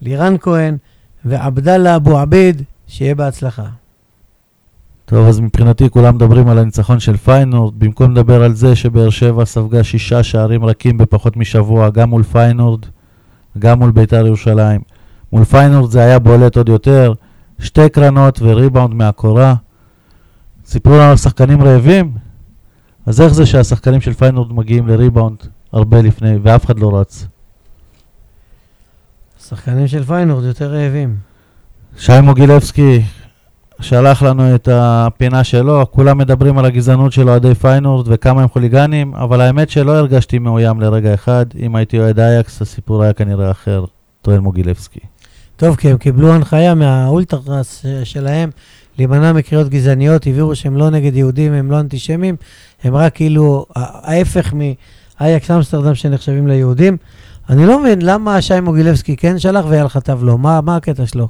לירן כהן ועבדאללה אבו עביד, שיהיה בהצלחה. טוב, אז מבחינתי כולם מדברים על הניצחון של פיינורד, במקום לדבר על זה שבאר שבע ספגה שישה שערים רכים בפחות משבוע, גם מול פיינורד, גם מול בית"ר ירושלים. מול פיינורד זה היה בולט עוד יותר, שתי קרנות וריבאונד מהקורה. סיפרו לנו על שחקנים רעבים? אז איך זה שהשחקנים של פיינורד מגיעים לריבאונד הרבה לפני, ואף אחד לא רץ? שחקנים של פיינורד יותר רעבים. שי מוגילבסקי שלח לנו את הפינה שלו, כולם מדברים על הגזענות של אוהדי פיינורד וכמה הם חוליגנים, אבל האמת שלא הרגשתי מאוים לרגע אחד. אם הייתי אוהד אייקס, הסיפור היה כנראה אחר, טוען מוגילבסקי. טוב, כי הם קיבלו הנחיה מהאולטרס שלהם להימנע מקריאות גזעניות, הבהירו שהם לא נגד יהודים, הם לא אנטישמים, הם רק כאילו ההפך מאייקס אמסטרדם שנחשבים ליהודים. אני לא מבין למה שי מוגילבסקי כן שלח ואייל חטב לא, מה, מה הקטע שלו?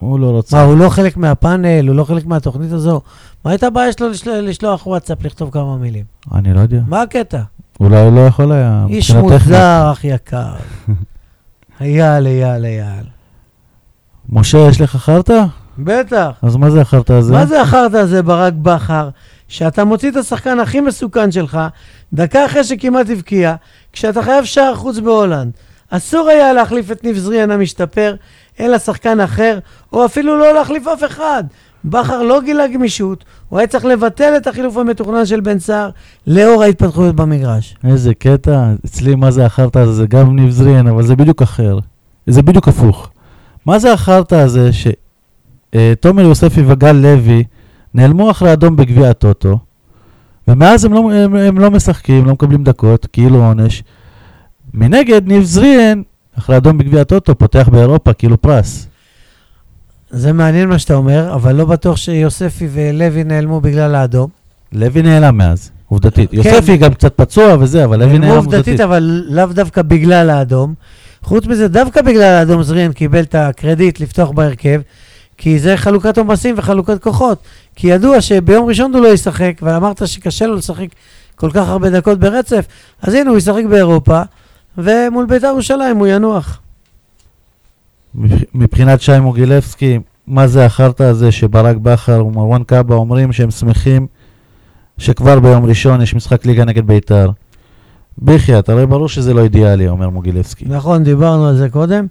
הוא לא רוצה. מה, הוא לא חלק מהפאנל, הוא לא חלק מהתוכנית הזו? מה הייתה הבעיה שלו לשל- לשלוח וואטסאפ, לכתוב כמה מילים? אני לא יודע. מה הקטע? אולי הוא לא יכול היה. איש. מוזר, אח יקר. אייל, אייל, אייל. משה, יש לך חרטא? בטח. אז מה זה החרטא הזה? מה זה החרטא הזה, ברק בכר, שאתה מוציא את השחקן הכי מסוכן שלך, דקה אחרי שכמעט הבקיע, כשאתה חייב שער חוץ בהולנד. אסור היה להחליף את ניב זריאן המשתפר, אלא שחקן אחר, או אפילו לא להחליף אף אחד. בכר לא גילה גמישות, הוא היה צריך לבטל את החילוף המתוכנן של בן סער לאור ההתפתחויות במגרש. איזה קטע. אצלי מה זה החרטא הזה? זה גם ניב זריאן, אבל זה בדיוק אחר. זה בדיוק הפוך. מה זה החרטא הזה שתומר יוספי וגל לוי נעלמו אחרי אדום בגביע הטוטו, ומאז הם לא, הם, הם לא משחקים, לא מקבלים דקות, כאילו עונש. מנגד, ניב זריאן, אחרי אדום בגביע הטוטו, פותח באירופה, כאילו פרס. זה מעניין מה שאתה אומר, אבל לא בטוח שיוספי ולוי נעלמו בגלל האדום. לוי נעלם מאז, עובדתית. כן. יוספי גם קצת פצוע וזה, אבל לוי נעלם עובדתית, עובדתית. אבל לאו דווקא בגלל האדום. חוץ מזה, דווקא בגלל האדום זריאן קיבל את הקרדיט לפתוח בהרכב, כי זה חלוקת עומסים וחלוקת כוחות. כי ידוע שביום ראשון הוא לא ישחק, ואמרת שקשה לו לשחק כל כך הרבה דקות ברצף, אז הנה הוא ישחק באירופה, ומול בית"ר ירושלים הוא ינוח. מבחינת שי מוגילבסקי, מה זה החרטא הזה שברק בכר ומרואן קאבה אומרים שהם שמחים שכבר ביום ראשון יש משחק ליגה נגד בית"ר. בחייאת, הרי ברור שזה לא אידיאלי, אומר מוגילבסקי. נכון, דיברנו על זה קודם.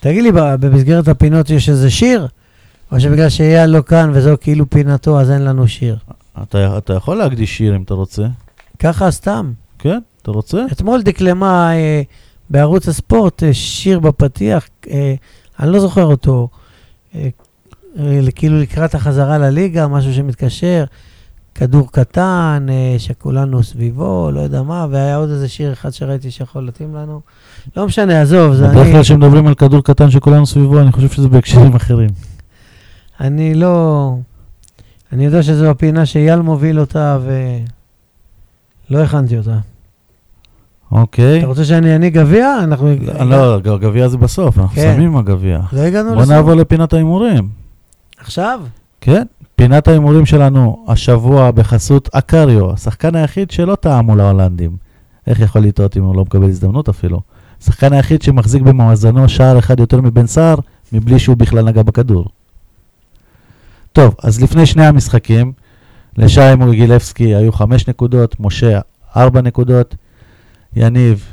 תגיד לי, במסגרת הפינות יש איזה שיר? או שבגלל שאייל לא כאן וזו כאילו פינתו, אז אין לנו שיר? אתה, אתה יכול להקדיש שיר אם אתה רוצה. ככה סתם. כן, אתה רוצה? אתמול דקלמה אה, בערוץ הספורט אה, שיר בפתיח, אה, אני לא זוכר אותו, אה, אה, כאילו לקראת החזרה לליגה, משהו שמתקשר, כדור קטן, אה, שכולנו סביבו, לא יודע מה, והיה עוד איזה שיר אחד שראיתי שיכול להתאים לנו. לא משנה, עזוב, זה אני... בדרך כלל כשמדברים על כדור קטן שכולנו סביבו, אני חושב שזה בהקשרים אחרים. אני לא... אני יודע שזו הפינה שאייל מוביל אותה, ולא הכנתי אותה. אוקיי. אתה רוצה שאני אעניק גביע? אנחנו... לא, גביע זה בסוף, אנחנו כן. שמים הגביע. לא הגענו בוא לסוף. נעבור לפינת ההימורים. עכשיו? כן, פינת ההימורים שלנו השבוע בחסות אקריו, השחקן היחיד שלא טעה מול ההולנדים. איך יכול לטעות אם הוא לא מקבל הזדמנות אפילו? השחקן היחיד שמחזיק במאזנו שער אחד יותר מבן סער, מבלי שהוא בכלל נגע בכדור. טוב, אז לפני שני המשחקים, לשי מוגילבסקי היו חמש נקודות, משה ארבע נקודות, יניב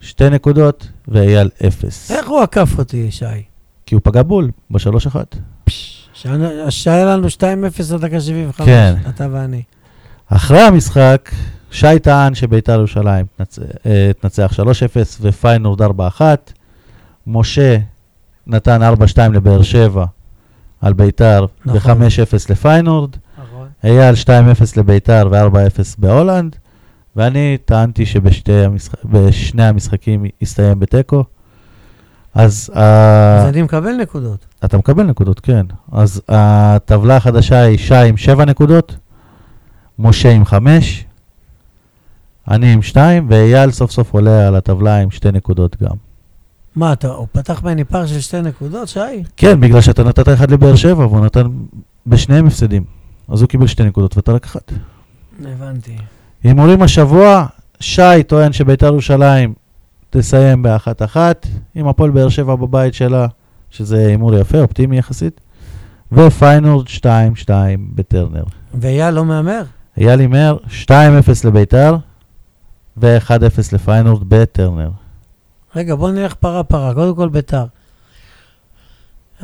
שתי נקודות ואייל אפס. איך הוא עקף אותי, שי? כי הוא פגע בול בשלוש אחת. שהיה לנו 2-0 עד דקה 75, כן. אתה ואני. אחרי המשחק, שי טען שביתר ירושלים אה, תנצח 3-0 ופיינורד 4-1. משה נתן 4-2 לבאר שבע על ביתר נכון. ו-5-0 לפיינורד. נכון. אייל 2-0 לביתר ו-4-0 בהולנד. ואני טענתי שבשני המשח... בשני המשחקים יסתיים בתיקו. אז, אז uh, אני מקבל נקודות. אתה מקבל נקודות, כן. אז הטבלה החדשה היא שי עם 7 נקודות, משה עם 5, אני עם 2, ואייל סוף סוף עולה על הטבלה עם 2 נקודות גם. מה, אתה, הוא פתח ממני פער של שתי נקודות, שי? כן, בגלל שאתה נתת אחד לבאר שבע, והוא נתן בשניהם הפסדים. אז הוא קיבל 2 נקודות ואתה רק אחת. הבנתי. הימורים השבוע, שי טוען שביתר ירושלים תסיים באחת אחת, עם הפועל באר שבע בבית שלה, שזה הימור יפה, אופטימי יחסית, ופיינורד 2-2 בטרנר. ואייל לא מהמר? אייל הימר 2-0 לביתר ו-1-0 לפיינורד בטרנר. רגע, בוא נלך פרה-פרה. קודם כל ביתר.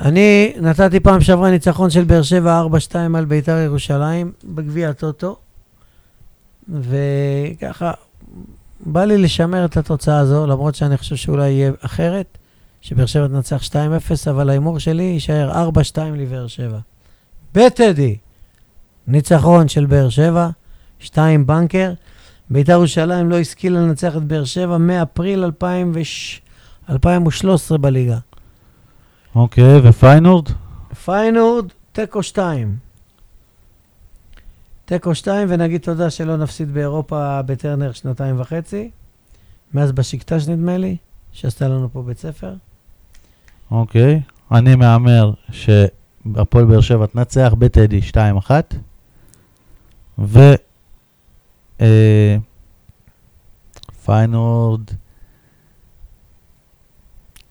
אני נתתי פעם שעברה ניצחון של באר שבע 4-2 על ביתר ירושלים בגביע הטוטו, וככה, בא לי לשמר את התוצאה הזו, למרות שאני חושב שאולי יהיה אחרת, שבאר שבע תנצח 2-0, אבל ההימור שלי יישאר 4-2 לבאר שבע. בטדי, ניצחון של באר שבע, 2 בנקר. בית"ר ירושלים לא השכילה לנצח את באר שבע מאפריל 2006 2013 בליגה. אוקיי, ופיינורד? פיינורד, תיקו 2. תיקו 2, ונגיד תודה שלא נפסיד באירופה בטרנר שנתיים וחצי. מאז בשקטש נדמה לי, שעשתה לנו פה בית ספר. אוקיי. אני מהמר שהפועל באר שבע תנצח בטדי 2-1, ו... אה, פיינורד,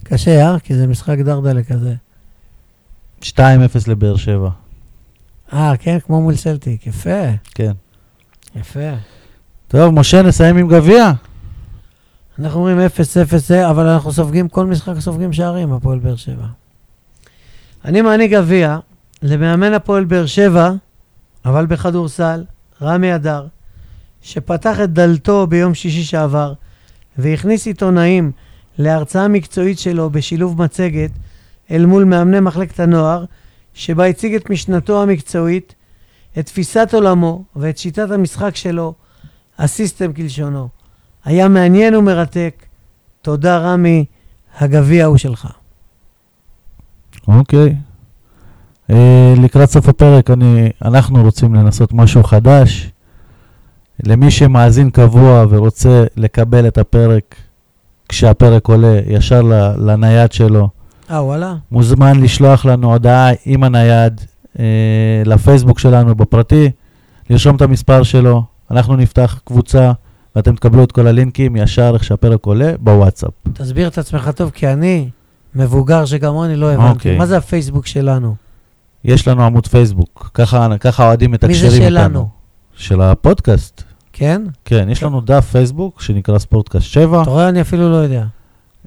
קשה, אה? כי זה משחק דרדלה כזה. 2-0 לבאר שבע. אה, כן, כמו מול סלטיק. יפה, כן. יפה. טוב, משה, נסיים עם גביע? אנחנו אומרים 0-0 זה, אבל אנחנו סופגים, כל משחק סופגים שערים, הפועל באר שבע. אני מעניק גביע למאמן הפועל באר שבע, אבל בכדורסל, רמי אדר, שפתח את דלתו ביום שישי שעבר, והכניס עיתונאים להרצאה מקצועית שלו בשילוב מצגת אל מול מאמני מחלקת הנוער, שבה הציג את משנתו המקצועית, את תפיסת עולמו ואת שיטת המשחק שלו, הסיסטם כלשונו. היה מעניין ומרתק. תודה, רמי, הגביע הוא שלך. אוקיי. אה, לקראת סוף הפרק אני, אנחנו רוצים לנסות משהו חדש. למי שמאזין קבוע ורוצה לקבל את הפרק כשהפרק עולה, ישר לנייד שלו. אה, וואלה? מוזמן לשלוח לנו הודעה עם הנייד אה, לפייסבוק שלנו בפרטי, לרשום את המספר שלו, אנחנו נפתח קבוצה ואתם תקבלו את כל הלינקים ישר איך שהפרק עולה בוואטסאפ. תסביר את עצמך טוב, כי אני מבוגר שכמוני לא הבנתי. אוקיי. מה זה הפייסבוק שלנו? יש לנו עמוד פייסבוק, ככה, אוהדים מי זה מתקשרים איתנו. שלנו? של הפודקאסט. כן? כן, יש לנו דף פייסבוק שנקרא ספורטקאסט 7. אתה רואה, אני אפילו לא יודע.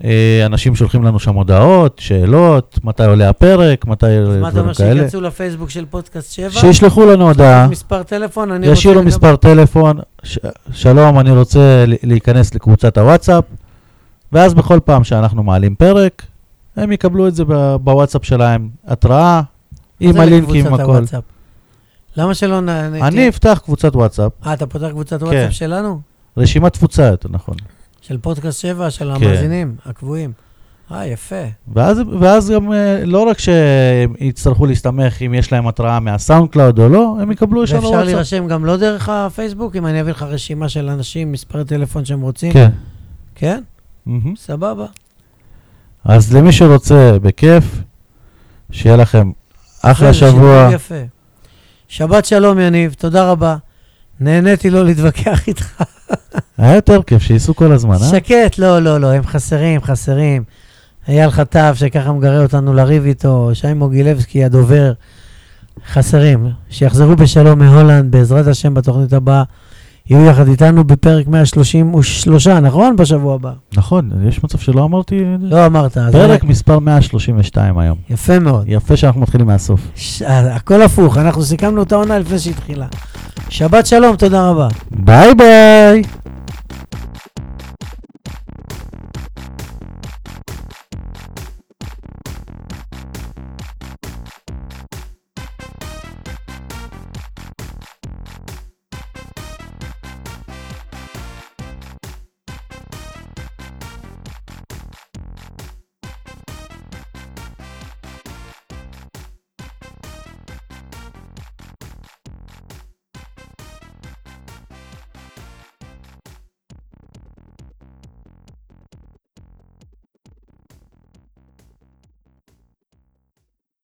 אה, אנשים שולחים לנו שם הודעות, שאלות, מתי עולה הפרק, מתי אז מה אתה אומר, דברים כאלה. שייכנסו לפייסבוק של פודקאסט 7? שישלחו לנו הודעה, מספר טלפון, אני רוצה... ישאירו מספר טלפון, ש- שלום, אני רוצה להיכנס לקבוצת הוואטסאפ, ואז בכל פעם שאנחנו מעלים פרק, הם יקבלו את זה בוואטסאפ שלהם, התראה, עם הלינקים, עם הכל. הוואטסאפ? למה שלא נ... אני אפתח קבוצת וואטסאפ, אה, אתה פותח קבוצת כן. וואטסאפ שלנו? רשימת תפוצה יותר נכון. של פודקאסט 7, של כן. המאזינים הקבועים. אה, יפה. ואז, ואז גם אה, לא רק שהם יצטרכו להסתמך אם יש להם התראה מהסאונדקלאוד או לא, הם יקבלו ישר ואפשר בוואטסאפ. להירשם גם לא דרך הפייסבוק, אם אני אביא לך רשימה של אנשים, מספרי טלפון שהם רוצים? כן. כן? מהמם. סבבה. אז למי שרוצה, בכיף, שיהיה לכם אחלה שבוע. יפה. שבת שלום, יניב, תודה רבה. נהניתי לא להתווכח איתך. היה יותר כיף, שייסעו כל הזמן, אה? שקט, לא, לא, לא, הם חסרים, חסרים. אייל חטב, שככה מגרה אותנו לריב איתו, שי מוגילבסקי, הדובר, חסרים. שיחזרו בשלום מהולנד, בעזרת השם, בתוכנית הבאה. יהיו יחד איתנו בפרק 133, נכון? בשבוע הבא. נכון, יש מצב שלא אמרתי... לא אמרת. פרק מספר 132 היום. יפה מאוד. יפה שאנחנו מתחילים מהסוף. ש... אה, הכל הפוך, אנחנו סיכמנו את העונה לפני שהתחילה. שבת שלום, תודה רבה. ביי ביי!